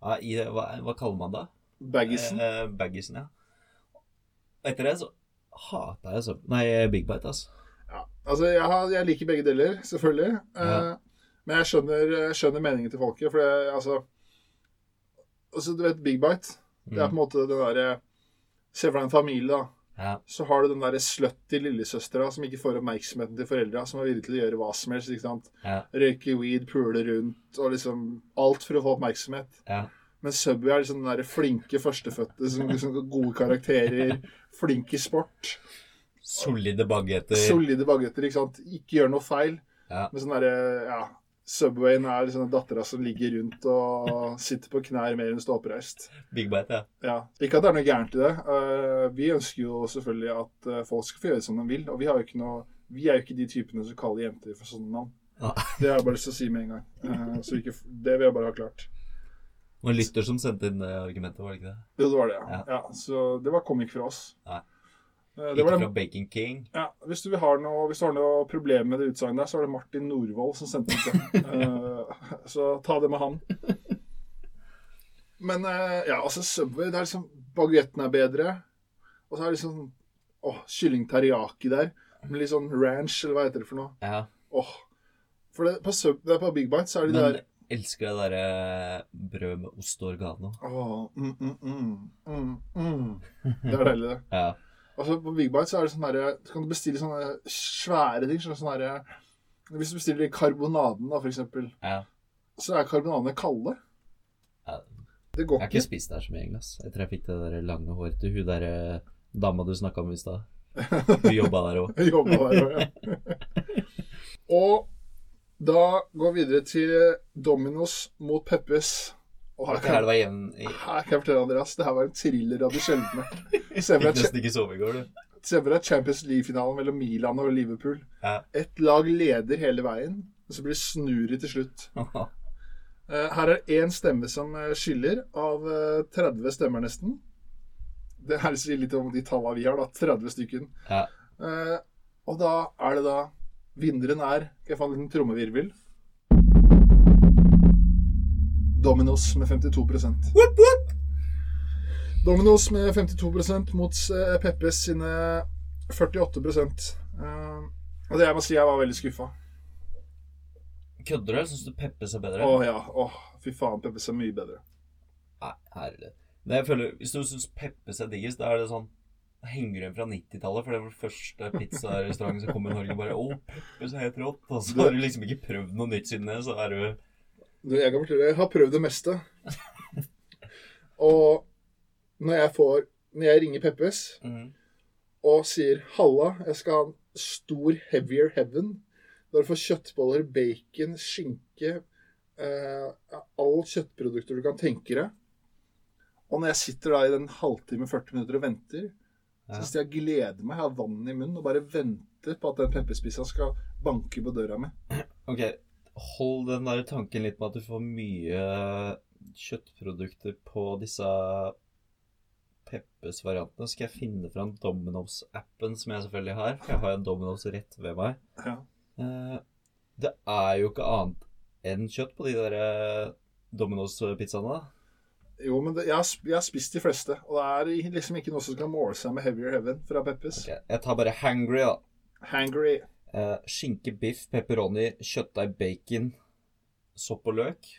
ja, i, hva, hva kaller man det? Baggisen. Eh, baggisen, ja. Etter det så hata jeg så, Nei, Big Bite, altså. Ja, altså jeg, har, jeg liker begge deler, selvfølgelig. Ja. Uh, men jeg skjønner, jeg skjønner meningen til folket. For det, altså, altså Du vet Big Bite? Det er på en måte den derre Se for deg en familie, da. Ja. Så har du den derre slutty lillesøstera som ikke får oppmerksomheten til foreldra, som er villig til å gjøre hva som helst. ikke sant? Ja. Røyke weed, pule rundt og liksom alt for å få oppmerksomhet. ja. Men Subway er liksom den der flinke førstefødte som liksom gode karakterer, flink i sport. Solide bagetter. Solide bagetter, ikke sant. Ikke gjør noe feil. Ja. Men sånn derre ja, Subwayen er liksom den dattera som ligger rundt og sitter på knær mer enn står oppreist. Big Bite, ja. Ja. Ikke at det er noe gærent i det. Eh, vi ønsker jo selvfølgelig at eh, folk skal få gjøre som de vil. Og vi, har jo ikke noe, vi er jo ikke de typene som kaller jenter for sånne navn. Ah. Det har jeg bare lyst til å si med en gang. Eh, så ikke, det vil jeg bare ha klart. Det var en lytter som sendte inn det argumentet, var det ikke det? Jo, det var det, ja. Ja. ja. Så det var kom ikke fra oss. Nei. Eh, Det Ikke fra det, Baking King. ja, hvis, du har noe, hvis du har noe problem med det utsagnet der, så er det Martin Norvoll som sendte det. uh, så ta det med han. Men uh, ja, altså Subway, det er liksom Baguetten er bedre. Og så er det liksom åh, kylling teriyaki der. Med litt sånn ranch, eller hva heter det for noe. Ja. Åh. For det, på, Sub, det er på Big Bite så er de Men der elsker det derre brød med ost og organo. Åh, mm, mm, mm, mm, mm. Det er deilig, det. Ja. Altså På Big Bite så er det sånn derre Så kan du bestille sånne svære ting. Sånn derre Hvis du bestiller karbonaden, da, for eksempel, ja. så er karbonadene kalde. Ja. Det Jeg har ikke ikke. spist der så mye, egentlig. Etter jeg fikk det der lange håret til hun der eh, dama du snakka om i stad. Hun jobba der òg. Jeg der også, ja. Og da går vi videre til Dominos mot Peppes. Og her Her kan, i her kan jeg fortelle Andreas, det her var en thriller av de sjeldne. Deg nesten ikke sove i går, du. For Champions League-finalen mellom Milan og Liverpool. Ja. Ett lag leder hele veien, og så blir det snurrig til slutt. Eh, Her er én stemme som eh, skiller, av eh, 30 stemmer nesten. Det her sier litt om de tallene vi har, da. 30 stykken. Ja. Eh, og da er det da Vinneren er Skal jeg få en liten trommevirvel? Dominos med 52% Dominos med 52% mot eh, Peppes sine 48 eh, Og det jeg må si, jeg var veldig skuffa. Kødder du? Syns du Peppes er bedre? Å ja. Åh, fy faen, Peppes er mye bedre. Nei, herlig. Men jeg føler, Hvis du syns Peppes er diggest, da er det sånn henger igjen fra 90-tallet, for det var den første pizzarestauranten som kom i Norge. bare, å, Peppes er helt rått. Og så har du liksom ikke prøvd noe nytt siden det, så er du Du, jeg kan fortelle, jeg har prøvd det meste. Og når jeg får Når jeg ringer Peppes mm. og sier 'Halla, jeg skal ha en stor heavier heaven', da du får kjøttboller, bacon, skinke eh, Alle kjøttprodukter du kan tenke deg. Og når jeg sitter da i den halvtime, 40 minutter og venter, Ja. så sitter jeg gleder meg, jeg har vann i munnen og bare venter på at den pepperspissa skal banke på døra mi. Ok, hold den der tanken litt med at du får mye kjøttprodukter på disse Peppes-variantene. Skal jeg finne fram Domino's-appen, som jeg selvfølgelig har. For jeg har jo en Domino's rett ved meg. Ja. Eh, det er jo ikke annet enn kjøtt på de der eh, Domino's-pizzaene. da. Jo, men det, jeg, har, jeg har spist de fleste, og det er liksom ikke noe som skal måle seg med heavier heaven fra Peppes. Okay, jeg tar bare hangry, da. Hangry. Eh, skinke, biff, pepperoni, kjøttdeig, bacon, sopp og løk.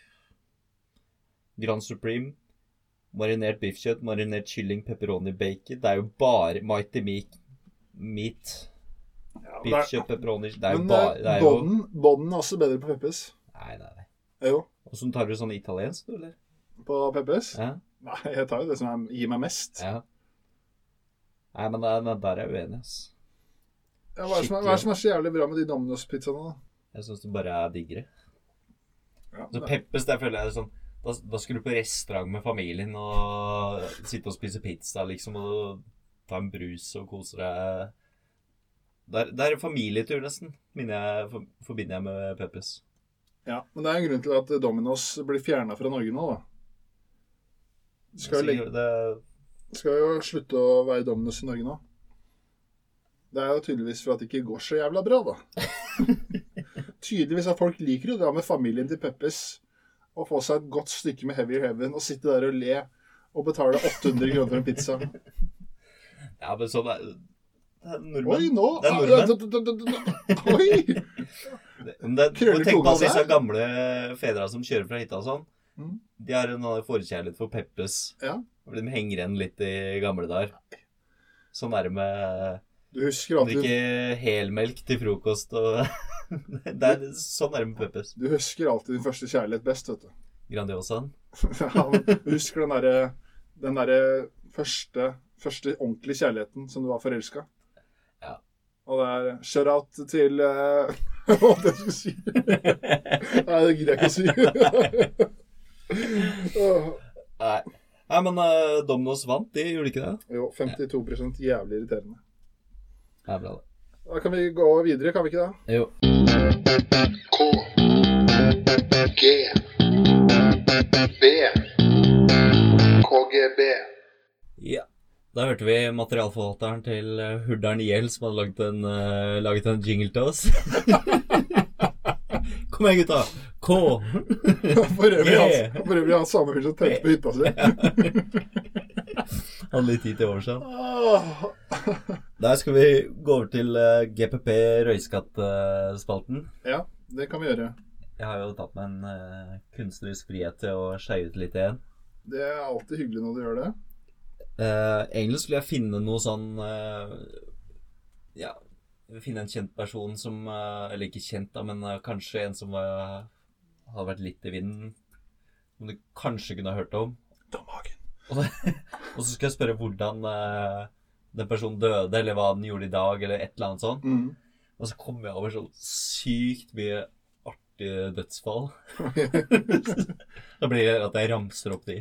Grand Supreme. Marinert biffkjøtt, marinert kylling, pepperoni, bacon. Det er jo bare Mighty Meat. Meat. Ja, det Biffkjøtt, pepperoni Det er jo bare det er jo... bånden bånden er også bedre på Peppes. Nei, nei, nei. Jo, så tar du sånn italiensk, du, eller? på Peppes. Ja? Nei, jeg tar jo det som gir meg mest. ja. Nei, men der, der er jeg uenig, ass. Ja, hva, er som hva er det som er så jævlig bra med de Domino's-pizzaene, da? Jeg syns det bare er diggere. Ja, Så Peppes, der føler jeg det sånn da, da skulle du på restaurant med familien og sitte og spise pizza, liksom, og ta en brus og kose deg. Det er, det er familietur, nesten, jeg, for, forbinder jeg med Peppes. Ja, Men det er en grunn til at Dominos blir fjerna fra Norge nå, da. Skal, jo legge, Det, skal jo slutte å være Dominos i Norge nå. Det er jo tydeligvis for at det ikke går så jævla bra, da. tydeligvis at folk liker jo det med familien til Peppes. Å få seg et godt stykke med Heavy Heaven og sitte der og le og betale 800 kroner for en pizza. ja, men sånn er er Oi, nå Det er nordmenn. Oi! Det, tenk på alle disse gamle fedra som kjører fra hytta og sånn. Mm. De har en forkjærlighet for Peppes. Ja. De henger igjen litt i gamle dager. Sånn er det med Du husker at du drikke helmelk til frokost og det er, Sånn er det med Peppes. Du husker alltid din første kjærlighet best, vet du. Grandiosaen. Ja, du husker den derre den der første, første ordentlige kjærligheten som du var forelska Ja. Og det er shout-out til uh, Hva var det jeg skulle si? Nei, det gidder jeg ikke å si. Nei. Nei, men uh, Domnos vant, de gjorde ikke det? jo, 52% jævlig irriterende. Det er bra, det. Da kan vi gå videre, kan vi ikke det? Jo. K G B KGB Ja. Da hørte vi materialforvalteren til uh, Hurdalen IL som hadde laget en, uh, laget en jingle til oss. Kom igjen, gutta! K. For øvrig han, for øvrig han samme fyr som tenkte på hytta si. Hadde litt tid til overs. ja. Der skal vi gå over til uh, GPP Røyskatt-spalten. Ja, det kan vi gjøre. Jeg har jo tatt meg en uh, kunstnerisk frihet til å skeie ut litt igjen. Det er alltid hyggelig når du gjør det. Uh, egentlig skulle jeg finne noe sånn eh, Ja, finne en kjent person som eh, Eller ikke kjent, da, men eh, kanskje en som var, hadde vært litt i vinden. Som du kanskje kunne ha hørt om. Tom Hagen. Og, så- og så skal jeg spørre hvordan eh, den personen døde, eller hva den gjorde i dag, eller et eller annet sånt. Mm. Og så kommer jeg over så sykt mye artige dødsfall. da blir det at jeg ramser opp de.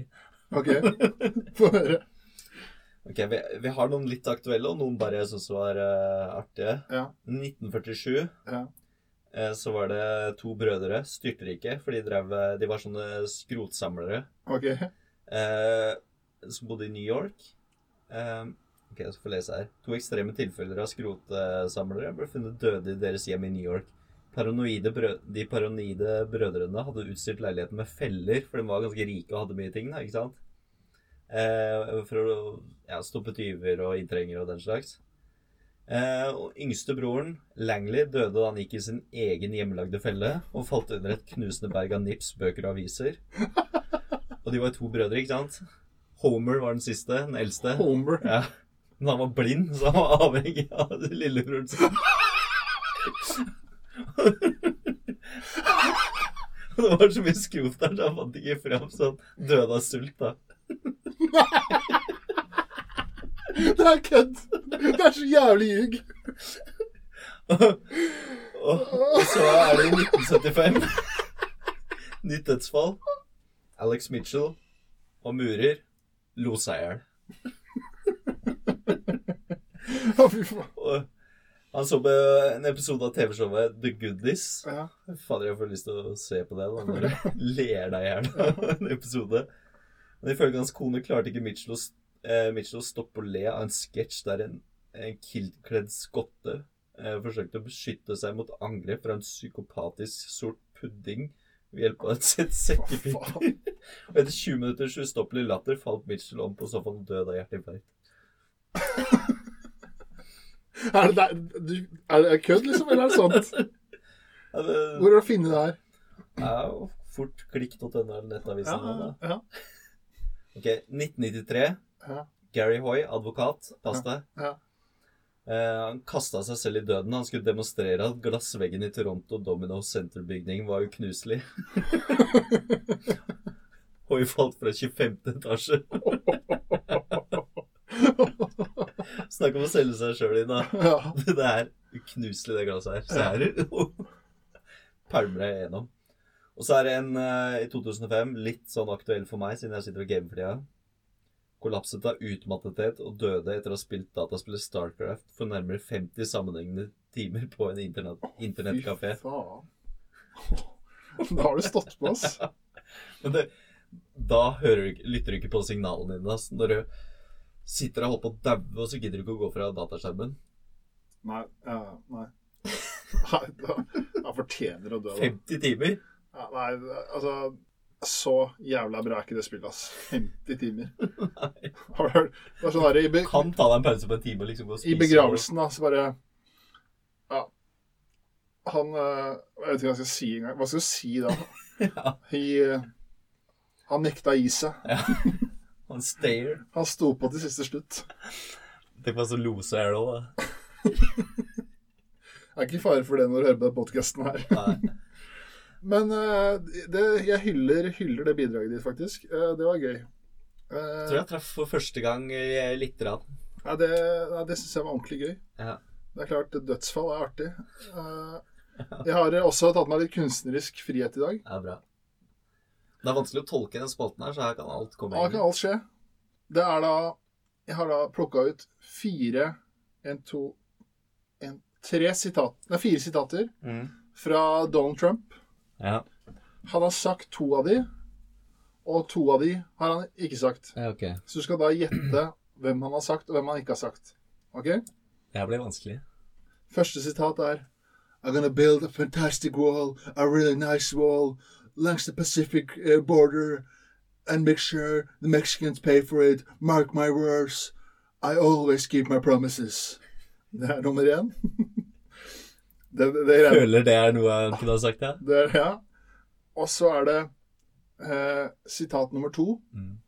Ok, få høre. Ok, vi, vi har noen litt aktuelle, og noen bare jeg syns var uh, artige. Ja. 1947 Ja. eh, så var det to brødre, styrtrike, for de, drev, eh, de var sånne skrotsamlere, Ok. eh, som bodde i New York. Eh, ok, jeg skal få lese her. To ekstreme tilfeller av skrotesamlere ble funnet døde i deres hjem i New York. Paranoide brø de paranoide brødrene hadde utstyrt leiligheten med feller, for de var ganske rike og hadde mye ting, da, ikke sant? Eh, for å ja, stoppe tyver og inntrengere og den slags. Eh, og yngste broren, Langley, døde da han gikk i sin egen hjemmelagde felle og falt under et knusende berg av nips, bøker og aviser. Og de var to brødre, ikke sant? Homer var den siste, den eldste. Homer. Ja. Men han var blind, så han var avhengig av lillebroren sin. Og det var så mye skrot der, så han fant ikke fram, så han døde av sult, da. Det er kødd! Det er så jævlig ljug. Og, og så er det i 1975 Nytt dødsfall. Alex Mitchell og murer lo seg i hjel. Å, fy faen. Han så på en episode av TV-showet The Goodies. Ja. Fader, jeg får lyst til å se på det. da Når du ler deg i hjel av en episode. Men ifølge hans kone klarte ikke Mitchell å, eh, Mitchell å stoppe å le av en sketsj der en, en kiltkledd skotte eh, forsøkte å beskytte seg mot angrep fra en psykopatisk sort pudding ved hjelp av et sett sekkepiper. Og etter 20 minutters ustoppelig latter falt Mitchell om på sofaen og døde av hjerteinfarkt. Er det, der, du, er det kødd, liksom, eller er det sant? er det Hvor har du funnet det her? Ja, fort klikk.no eller nettavisen. Ja, ja. Ok, 1993. Ja. Gary Hoy, advokat. Pass deg. Ja. Eh, han kasta seg selv i døden. Han skulle demonstrere at glassveggen i Toronto Domino Center-bygning var uknuselig. Hoy falt fra 25. etasje. Snakk om å selge seg sjøl inn, da. Ja. Det er uknuselig, det glasset her. Så her. Pælmer deg gjennom. Og så er det en uh, i 2005, litt sånn aktuell for meg, siden jeg sitter og gamer for tida. Kollapset av utmattethet og døde etter å ha spilt dataspillet Starcraft for nærmere 50 sammenhengende timer på en internett, internettkafé. Fy faen. Da har du stått på, ass. Men det, da hører du, lytter du ikke på signalene dine. ass. Når du sitter og holder på å daue, og så gidder du ikke å gå fra dataskjermen. Nei. Ja, nei. Nei, da, da fortjener å dø, da. 50 timer? Ja, nei, altså Så jævla bra er ikke det spillet, ass. 50 timer. Har du hørt? Sånn der, be, Kan ta deg en pause på en time og liksom gå og I begravelsen, da, så bare Ja. Han øh, Jeg vet ikke hva jeg skal si engang. Hva skal du si da? Ja. I, øh, han nekta i seg. seg. Han stayer. Han sto på til siste slutt. Tenk på så loser er da. Det er ikke fare for det når du hører på podkasten her. Nei. Men uh, det, jeg hyller, hyller det bidraget ditt, faktisk. Uh, det var gøy. Uh, Jeg tror jeg traff for første gang i lite grann. Ja, det, ja, det syns jeg var ordentlig gøy. Ja. Det er klart, dødsfall er artig. Eh, jeg har også tatt meg litt kunstnerisk frihet i dag. Ja, er bra. Det er vanskelig å tolke den spalten her, så her kan alt komme inn. Her kan alt skje. Det er da Jeg har da plukka ut fire En, to en, Tre sitat Nei, fire sitater Mm. fra Donald Trump. Ja. Han har sagt to av de, og to av de har han ikke sagt. ja, okay. Så du skal da gjette hvem han har sagt, og hvem han ikke har sagt. Ok? Det her blir vanskelig. Første sitat er I'm gonna build a fantastic wall, a really nice wall, langs the Pacific uh, border, and make sure the Mexicans pay for it. Mark my words. I always keep my promises. Det er nummer én. det, det, det, er, Føler det er noe han kunne ha sagt, ja? det er ja. Og så er det eh, sitat nummer to. Mm.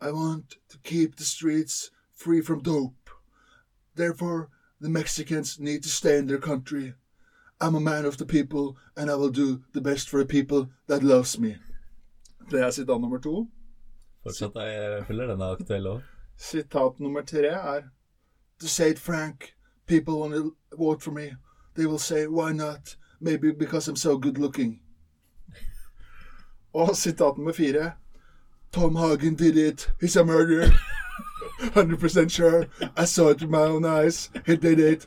I want to keep the streets free from dope. Therefore, the Mexicans need to stay in their country. I'm a man of the people, and I will do the best for the people that loves me. Det er sitat nummer to. Fortsatt, jeg føler den er aktuell òg. Sitat nummer tre er To say it frank, people want to vote for me. They will say, why not? Maybe because I'm so good looking. Og sitat nummer fire Tom Hagen did it. He's a murderer. 100% sure. I saw it with my own eyes. He did it.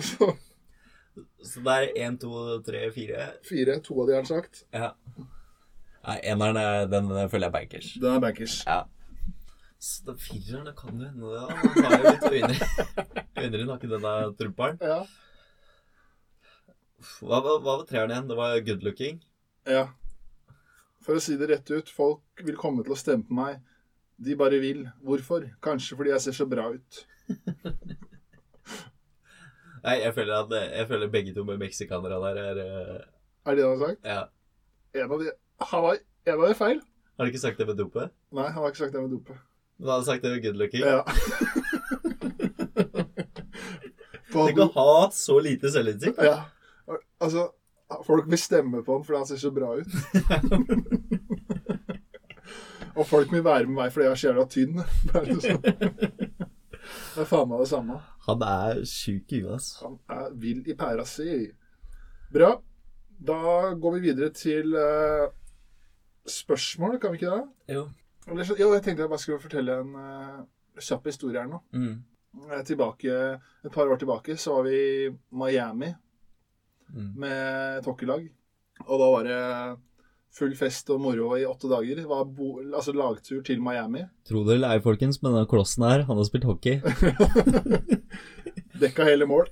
Så Så det er én, to, tre, fire. fire. To av de har sagt. Ja. Nei, eneren er- den, den føler jeg er bankers. Den er bankers. Ja. Så den fireren, det kan jo hende det. Han har jo litt øyne. i ikke denne trumperen. Ja. Hva, hva, hva var treeren igjen? Det var good looking. Ja. For å si det rett ut, folk vil komme til å stemme på meg. De bare vil. Hvorfor? Kanskje fordi jeg ser så bra ut. Nei, jeg føler at jeg føler begge to med meksikanere der er uh... Er det det han har sagt? Ja. En av de Han var en av de feil. Har du ikke sagt det med dopet? Nei, han har ikke sagt det med dopet. Men han har sagt det med good looking. Ja. Tenk å ha så lite selvinnsikt. Ja. Altså, folk vil stemme på ham fordi han ser så bra ut. Og folk vil være med meg fordi jeg er så jævla tynn. Det er faen meg det samme. Han er sjuk i huet, altså. Han er vill i pæra si. Bra. Da går vi videre til uh, spørsmål, kan vi ikke det? Jo. Eller, jo, jeg tenkte jeg bare skulle fortelle en uh, kjapp historie her nå. Mm. Eh, Tilbake, et par år tilbake så var vi i Miami Mm. med et hockeylag. Og da var det full fest og moro i åtte dager. Det var bo, altså lagtur til Miami. Tro det eller ei, folkens, men denne klossen her, han har spilt hockey. Dekka hele mål.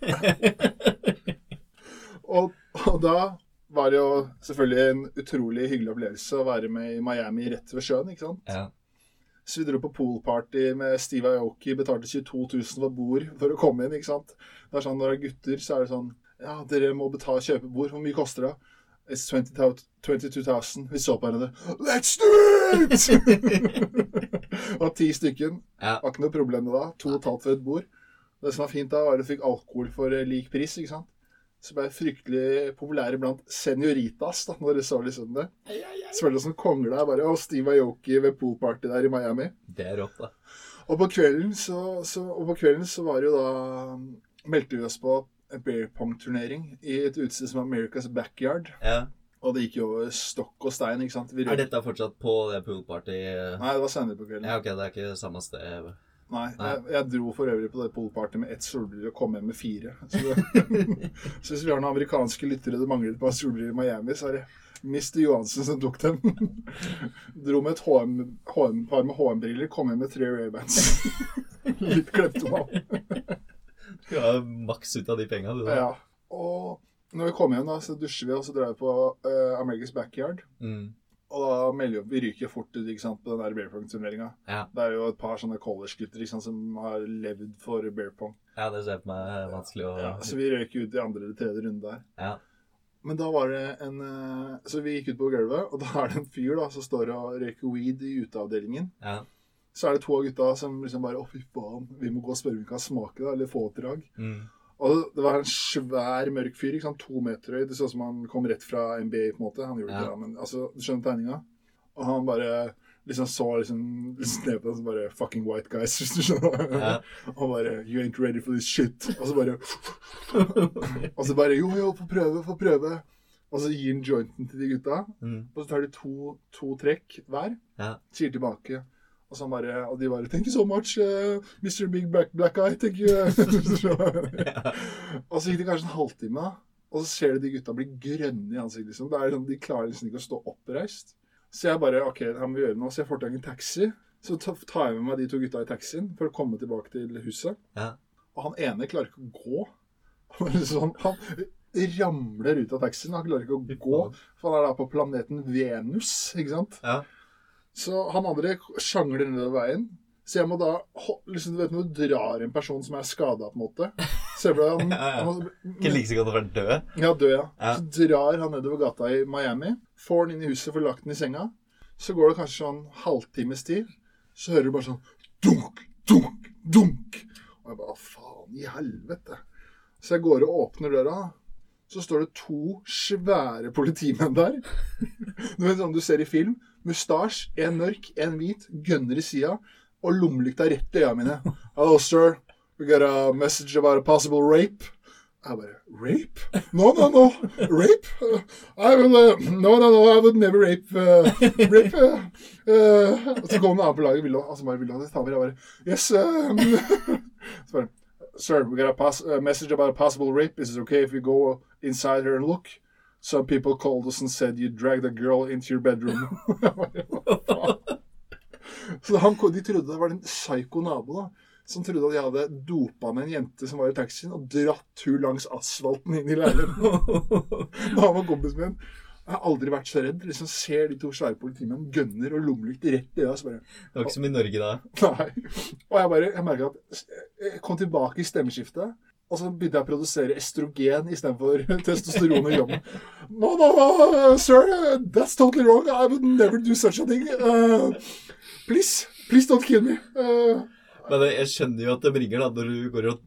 og, og da var det jo selvfølgelig en utrolig hyggelig opplevelse å være med i Miami rett ved sjøen. ikke sant? Ja. Så vi dro på poolparty med Steve Aoki, betalte 22 000 for bord for å komme inn. ikke sant? Det er sånn Når det er gutter, så er det sånn Ja, dere må betale kjøpe bord. Hvor mye koster det? It's 20 000 22 000. Vi så på hverandre. Let's do it! og ti stykken. Ja. Var ikke noe problem med da. To og et halvt for et bord. Det som var fint da, var at du fikk alkohol for eh, lik pris. ikke sant? Så ble fryktelig populære blant senioritas da, når du så liksom det. Selvfølgelig som konger der. bare, Og Steve Ayoki ved poolparty der i Miami. Det er rått, da. Og på kvelden så, så, og på kvelden så var det jo da Meldte vi oss på beer pong-turnering i et utested som America's Backyard. Ja. Og det gikk jo over stokk og stein, ikke sant. Vi Er dette fortsatt på det poolparty? Nei, det var senere på kvelden. Ja, ok, det er ikke samme sted. Nei, Nei. Jeg, jeg dro for øvrig på det poolparty med ett solbriller og kom hjem med fire. Så, så hvis vi har noen amerikanske lyttere det mangler et par solbriller i Miami, så er det Mr. Johansen som tok dem. Dro med et HM, HM, par med HM-briller, kom hjem med tre Ray-Bans. Litt kleptoman. Har maks ut av de penga. Ja. Og når vi kommer hjem, da, så dusjer vi, og så drar vi på uh, America's Backyard. Mm. Og da melder vi ryker fort ut ikke sant, på den der bear pong-turneringa. Ja. Det er jo et par sånne college-gutter som har levd for barepong. ja, det ser på meg vanskelig å Ja, så vi røyk ut i andre eller tredje runde der. Ja. Men da var det en eh, Så vi gikk ut på gulvet, og da er det en fyr da som står og røyker weed i uteavdelingen. Ja. Så er det to av gutta som liksom bare Å, fy faen, vi må gå og spørre om vi kan smake det, eller få et drag. Mm. Og det var en svær, mørk fyr, ikke sant, to meter høy. Det så ut som han kom rett fra NBA, på en måte. Han gjorde Ja. det, men altså, du skjønner tegninga? Og han bare liksom så liksom, ned på den, så bare Fucking white guys, hvis du skjønner. Ja. Og bare You ain't ready for this shit. Og så bare Og så bare Jo, jo, få prøve, få prøve. Og så gir han jointen til de gutta. Mm. Og så tar de to, to trekk hver. Ja. Sier tilbake. Og, så bare, og de bare Thank you so much, uh, Mr. Big Black, Black Eye. Thank you. og så gikk det kanskje en halvtime. Og så ser du de gutta bli grønne i ansiktet. Liksom. Det er sånn, de klarer liksom ikke å stå oppreist. Så jeg bare OK, her må vi gjøre noe. Så jeg får tak i en taxi. Så tar jeg med meg de to gutta i taxien for å komme tilbake til huset. Ja. Og han ene klarer ikke å gå. Er sånn, han ramler ut av taxien. Han klarer ikke å gå. For han er da på planeten Venus, ikke sant? Ja. Så han andre sjangler nedover veien. Så jeg må da liksom, Du vet når du drar en person som er skada, på en måte Så jeg ble, han, han Ikke like så godt å være død. Ja, død, ja. Ja. Så drar han nedover gata i Miami. Får han inn i huset, får lagt den i senga. Så går det kanskje sånn halvtimes tid. Så hører du bare sånn dunk, dunk, dunk. Og jeg bare faen i helvete? Så jeg går og åpner døra. Så står det to svære politimenn der. Du vet sånn du ser i film. Mustasje, en mørk, en hvit, gønner i sida. Og lommelykta rett i øya mine. Hello, sir. We got a message about a possible rape. Jeg bare Rape? No, no, no. Rape? Uh, I will uh, No, no, no. I would never rape. Uh, rape uh, uh. Og så kom en annen på laget. og altså bare, ville ha det? Jeg bare Yes. Um. Så bare Sir, we got a, a message about a possible rape. Is it okay if we go inside her and look? Some people called us and said you dragged a girl into your bedroom. Så han, de trodde det var en psyko nabo da, som trodde at jeg hadde dopa med en jente som var i taxien, og dratt hun langs asfalten inn i leiligheten. Da han var kompisen min. Jeg har aldri vært så redd. Liksom Ser de to svære politimenn gønner og lommelykt rett i. Så bare Det var ikke som i Norge da. Nei. Og jeg bare, jeg merket at jeg kom tilbake i stemmeskiftet. Og så begynte jeg å produsere estrogen istedenfor testosteron i jobben. No, no, no, sir, that's totally wrong. I would never do such a thing. Uh, please, please don't kill me. Uh, Men jeg skjønner jo at det bringer, da når du går og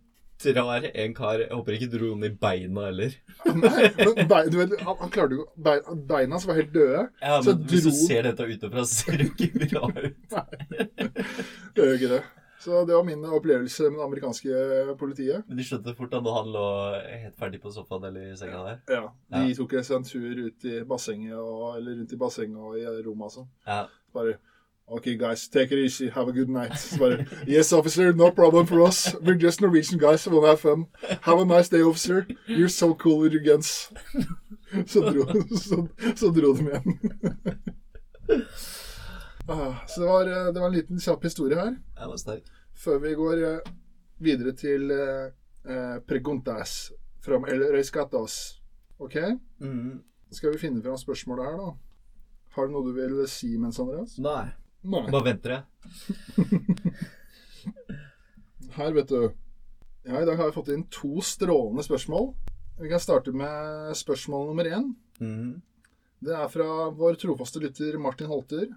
drar en kar Jeg håper ikke dro den i beina heller. nei, men bein, du vet, han, han klarte jo bein, Beina som var helt døde. Ja, Så men Hvis du ser dette utenfra, ser du ikke bra ut. Det gjør ikke det. Så det var min opplevelse med det amerikanske politiet. Men de skjønte fort da når han lå helt ferdig på sofaen eller i senga der. Ja, De Ja. tok en tur ut i bassenget og, eller rundt i bassenget og i rommet sånn. Ja. Bare OK, guys, take it easy. Have a good night. Så bare Yes, officer, no problem for us. We're just Norwegian guys We'll have fun. Have a nice day, officer. You're so cool with your guns. Så dro, så, så dro de igjen. Ah, så det var, eh, det var en liten kjapp historie her. Jeg var sterk. Før vi går eh, videre til eh, eh, preguntas fra el rescatos. OK? Mm. Skal vi finne fram spørsmålet her, da? Har du noe du vil si mens, Andreas? Nei. Nei. Bare venter jeg. Her, vet du. Ja, I dag har vi fått inn to strålende spørsmål. Vi kan starte med spørsmål nummer én. Mm. Det er fra vår trofaste lytter Martin Holter.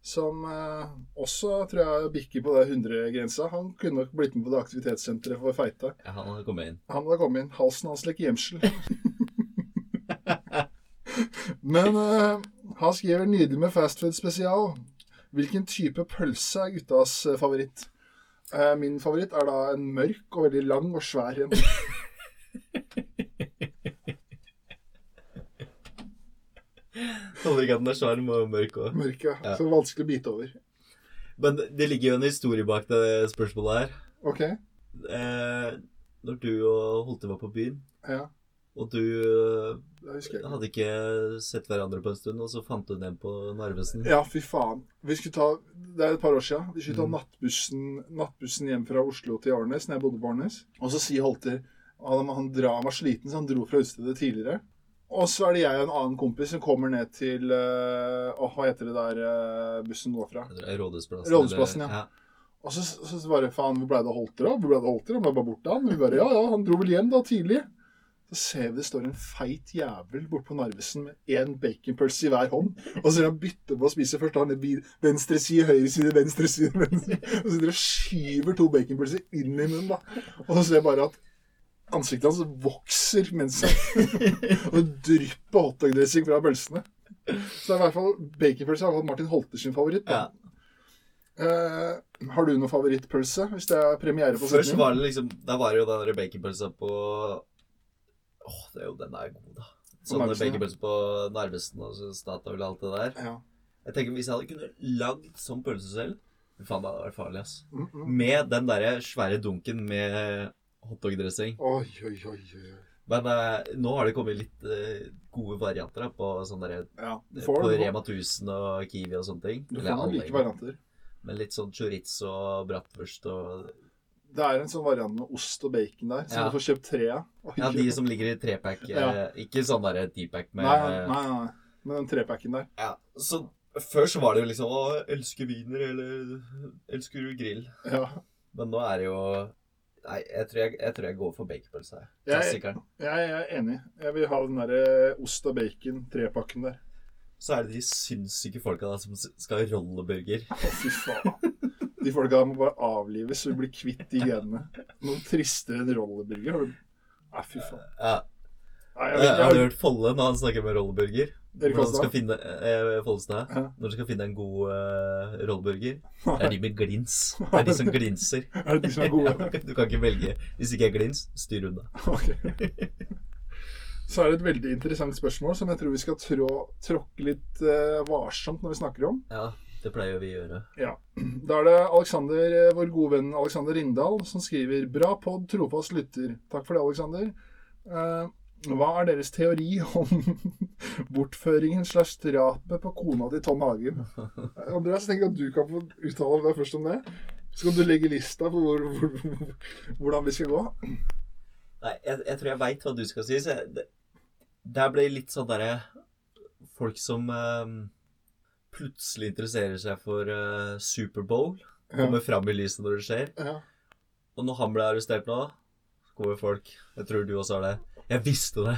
Som eh, også tror jeg bikker på det 100-grensa. Han kunne nok blitt med på det aktivitetssenteret for feite. Ja, han hadde kommet inn. Han hadde kommet inn. Halsen hans lekker gjemsel. Men eh, han skriver nydelig med fastfood spesial. Hvilken type pølse er guttas eh, favoritt? Eh, min favoritt er da en mørk og veldig lang og svær en. Holder ikke at den er sjarm og mørk òg. Mørk, ja. Ja. Så vanskelig å bite over. Men det ligger jo en historie bak det spørsmålet her. OK. Eh, når du og Holte var på byen, Ja, og du hadde ikke sett hverandre på en stund, og så fant du den på Narvesen. Ja, fy faen. Vi skulle ta, Det er et par år siden. Vi skulle ta Mm. nattbussen, nattbussen hjem fra Oslo til Arnes, når jeg bodde på Arnes. Og så sier Holter han, han, dra, han var sliten, så han dro fra utestedet tidligere. Og så er det jeg og en annen kompis som kommer ned til eh, Åh, hva heter det der uh, bussen går fra? Rådhusplassen. Rådhusplassen, ja. ja. Og så, så, så bare faen, hvor ble det av Holter, da? Hvor ble det av Holter? Han ble bare borte, han. Vi bare ja, ja, han dro vel hjem da tidlig. Så ser vi det står en feit jævel bortpå Narvesen med én baconpølse i hver hånd. Og så er han bytter på å spise. Først han venstre side, høyre side, venstre side, venstre Og så sitter og skyver to baconpølser inn i munnen, da. Og så ser jeg bare at ansiktet hans vokser mens Og det drypper hotdog-dressing fra pølsene. Så det er i hvert fall baconpølse har Martin Holter sin favoritt. Ja. Uh, har du noen favorittpølse hvis det er premiere på Først var det liksom Da var det jo den baconpølsa på Åh, det er jo den er god, da. Sånne baconpølser på Narvesen og Statoil og alt det der. Ja. Jeg tenker Hvis jeg hadde kunnet lagd sånn pølse selv faen, det hadde vært farlig, ass. Mm, mm. Med den derre svære dunken med hotdog-dressing. Oi, oi, oi. oi. Men eh, nå har det kommet litt eh, gode varianter da, på sånn der, Ja, du På det. Rema 1000 og Kiwi og sånne ting. du Eller får noen like varianter. Men litt sånn chorizo og bratwurst og Det er en sånn variant med ost og bacon der, så Ja. du får kjøpt tre av. Oi, Ja, de som ligger i trepack. Ja. Eh, ikke sånn derre deepack med Nei, nei, nei, nei. Men den trepacken der. Ja, så Før så var det jo liksom Å, elsker wiener, eller elsker du grill? Ja. Men nå er det jo Nei, jeg tror jeg, jeg, tror jeg går for baconpølse her. Jeg- jeg, Jeg er enig. Jeg vil ha den derre ost og bacon trepakken der. Så er det de sinnssyke folka da som skal ha rolleburger. Å, fy faen. De folka må bare avlives så vi blir kvitt de genene. Noen tristere enn rolleburger. Nei, fy faen. Ja, Nei, jeg, jeg, jeg, har du hørt Folle når han snakker med rolleburger? Når han skal finne eh, Follestad. Ja. Når du skal finne en god eh, rolleburger. Det er de med glins. Det er de som glinser. Er det de som er gode? Du kan ikke velge. Hvis ikke er glins, styr unna. okay. Så er det et veldig interessant spørsmål som jeg tror vi skal trå, tråkke litt eh, varsomt når vi snakker om. Ja, det pleier vi å gjøre. Ja. Da er det Alexander, eh, vår gode venn Alexander Rindal som skriver Bra pod, trofast lytter. Takk for det, Alexander. Eh, hva er deres teori om bortføringen slash drapet på kona til Tom Hagen? Andreas, tenker at du kan få uttale deg først om det. Så kan du legge lista på hvor, hvor, hvordan vi skal gå. Nei, jeg, jeg tror jeg veit hva du skal si. Så jeg, det, der ble litt sånn derre Folk som eh, plutselig interesserer seg for eh, Superbowl. Kommer fram i lyset når det skjer. Ja. Og når han ble arrestert nå, kommer folk Jeg tror du også har det. Jeg visste det.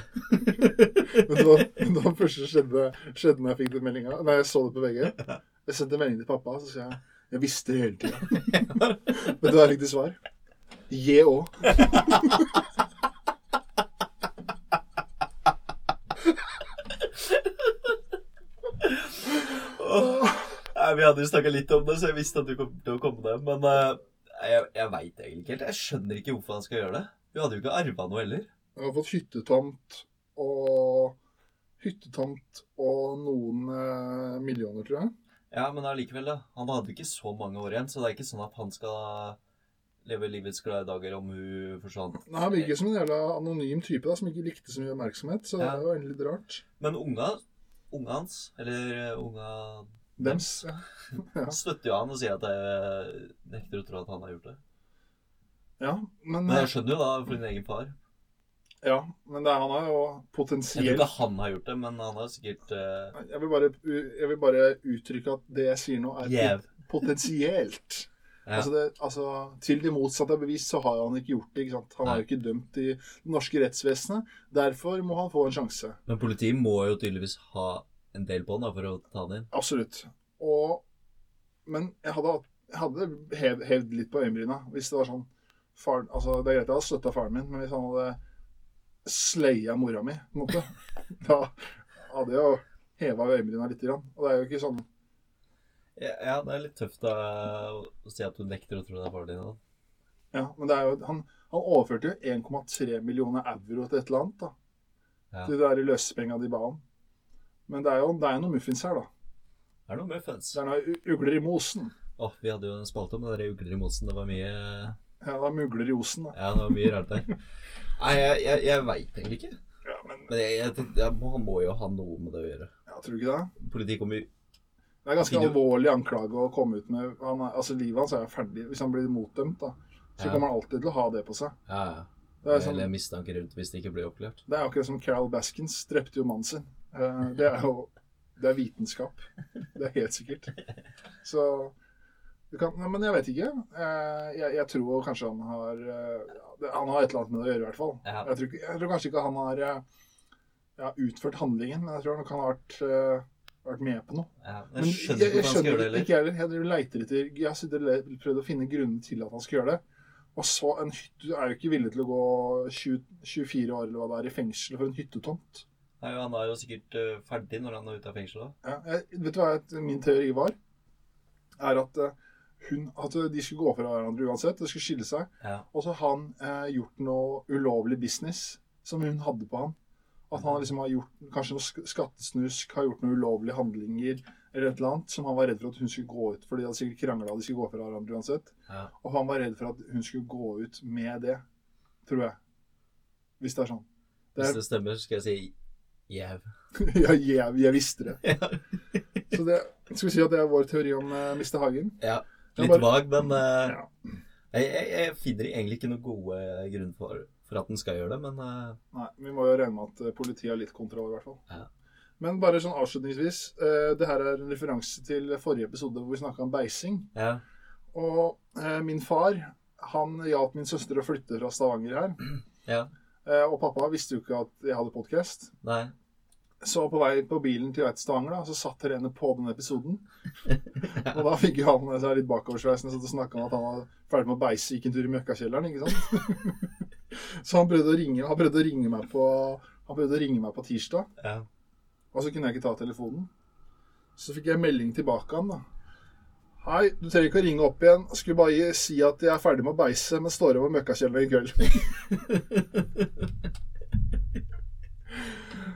Men det var, det var første skjedde, skjedde når jeg fikk den meldinga. Nei, jeg så det på VG. Jeg sendte melding til pappa, så sier jeg jeg visste det hele tida. Men det er riktig svar. Je òg. Vi hadde jo snakka litt om det, så jeg visste at du kom til å komme deg. Men uh, jeg, jeg veit egentlig ikke helt. Jeg skjønner ikke hvorfor han skal gjøre det. Vi hadde jo ikke arva noe heller. Jeg har fått hyttetomt og Hyttetomt og noen eh, millioner, tror jeg. Ja, men allikevel, da. Han hadde ikke så mange år igjen, så det er ikke sånn at han skal leve livets glade dager om hun forsvant. Nei, Han virker som en jævla anonym type da, som ikke likte så mye oppmerksomhet, så det Ja. er jo egentlig litt rart. Men unga, unga hans, eller eh, unga Dems. Ja. Ja. støtter jo han og sier at jeg nekter å tro at han har gjort det. ja, men, Men jeg skjønner jo da for din egen far. Ja, men det er, han er jo Jeg tror ikke han har gjort det, men han har sikkert uh, jeg vil, bare, jeg vil bare uttrykke at det jeg sier nå, er Gjev. potensielt. Ja. Altså, det, altså, til det motsatte er bevist, så har han ikke gjort det. ikke sant? Han Nei. er jo ikke dømt i det norske rettsvesenet. Derfor må han få en sjanse. Men politiet må jo tydeligvis ha en del på han da, for å ta han inn. Absolutt. Og, men jeg hadde, hadde hevd, hevd litt på øyenbryna hvis det var sånn far, altså, Det er greit jeg hadde støtta faren min, men hvis han hadde sleia mora mi, på en måte, da hadde jeg jo heva øyenbryna litt. Grann. Og det er jo ikke sånn Ja, det er litt tøft da, å si at du nekter å tro det er faren din. Da. Ja, men det er jo, han, han overførte jo 1,3 millioner euro til et eller annet. da. Ja. Til de der løsepenga de ba om. Men det er jo det er noen muffins her, da. Det Er noen muffins? Det er noen ugler i mosen. Åh, vi hadde jo en spalte om det der ugler i mosen. Det var mye Ja, det var mugler i osen, da. Ja, det var mye rart der. Nei, jeg, jeg, jeg veit egentlig ikke. Ja, men Men jeg, jeg, jeg jeg, han må jo ha noe med det å gjøre. Ja, tror du ikke det. Politiet kommer Det er ganske alvorlig anklage å komme ut med. Han er, altså Livet hans er jo ferdig. Hvis han blir motdømt, da, så Ja. kommer han alltid til å ha det på seg. Ja, ja. Det er, sånn, Eller mistanke rundt hvis det ikke blir oppklart. det er akkurat som Carol Baskins drepte jo mannen sin. Eh, Det er jo det er vitenskap. Det er helt sikkert. Så kan, nei, Men jeg vet ikke. Eh, Jeg, jeg tror kanskje han har eh, Han har et eller annet med det å gjøre, i hvert fall. Ja. Jeg, tror, jeg tror kanskje ikke han har eh, ja, utført handlingen, men jeg tror han han har vært, vært med på noe. Ja, Men jeg skjønner han skal det heller. Ikke jeg heller. Jeg leter etter Jeg har prøvd å finne grunnen til at han skal gjøre det. Og så en hytte Du er jo ikke villig til å gå 20, 24 år eller hva det er i fengsel for en hyttetomt. Nei, Han er jo sikkert ferdig når han er ute av fengselet. Ja, vet du hva min teori var? Er at, hun, at de skulle gå fra hverandre uansett. De skulle skille seg. Ja. Og så har han eh, gjort noe ulovlig business som hun hadde på han. At han liksom har gjort kanskje noe skattesnusk, har gjort noen ulovlige handlinger eller et eller annet som han var redd for at hun skulle gå ut For de hadde sikkert krangla, de skulle gå fra hverandre uansett. Ja. Og han var redd for at hun skulle gå ut med det, tror jeg. Hvis det er sånn. Det Hvis er, det stemmer, skal jeg si jæv. ja, jæv. jeg visste det. Så det skal vi si at det er vår teori om uh, Mr. Hagen. Ja, litt bare- vag, men uh, Ja. jeg, jeg, jeg finner egentlig ikke noen gode grunn for, for at den skal gjøre det, men uh, Nei, vi må jo regne med at eh, politiet har litt kontroll, i hvert fall. Ja. Men bare sånn avslutningsvis. Uh, det her er en referanse til forrige episode hvor vi snakka om beising. ja. Og min far han hjalp min søster å flytte fra Stavanger her. Ja. Og pappa visste jo ikke at jeg hadde podkast. Så på vei på bilen til vei da, så satt Helene på den episoden. Og da fikk han seg litt bakoversveisende og snakka om at han var ferdig med å beise, gikk en tur i møkkakjelleren, ikke sant. så han prøvde å ringe, han prøvde å ringe meg på han prøvde å ringe meg på tirsdag, Ja. og så kunne jeg ikke ta telefonen. Så fikk jeg melding tilbake han da. Hei, du trenger ikke å ringe opp igjen. Skulle bare si at jeg er ferdig med å beise, men står over møkkakjelleren i kveld.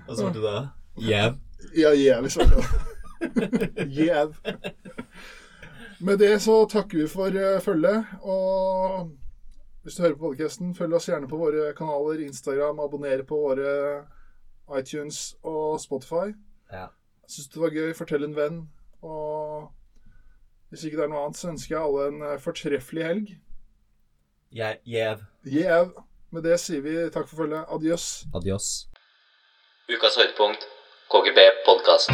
Og så ble du da Jæv. Ja, svarte jeg. Jæv. Med det så takker vi for uh, følget. Og hvis du hører på podcasten, følg oss gjerne på våre kanaler. Instagram, abonner på våre iTunes og Spotify. Ja. Syns du det var gøy, fortell en venn. Og hvis ikke det er noe annet, så ønsker jeg alle en eh, fortreffelig helg. Jæv. Jau. Jæv. Med det sier vi takk for følget. Adios. Adios. Ukas høydepunkt KGB podkast.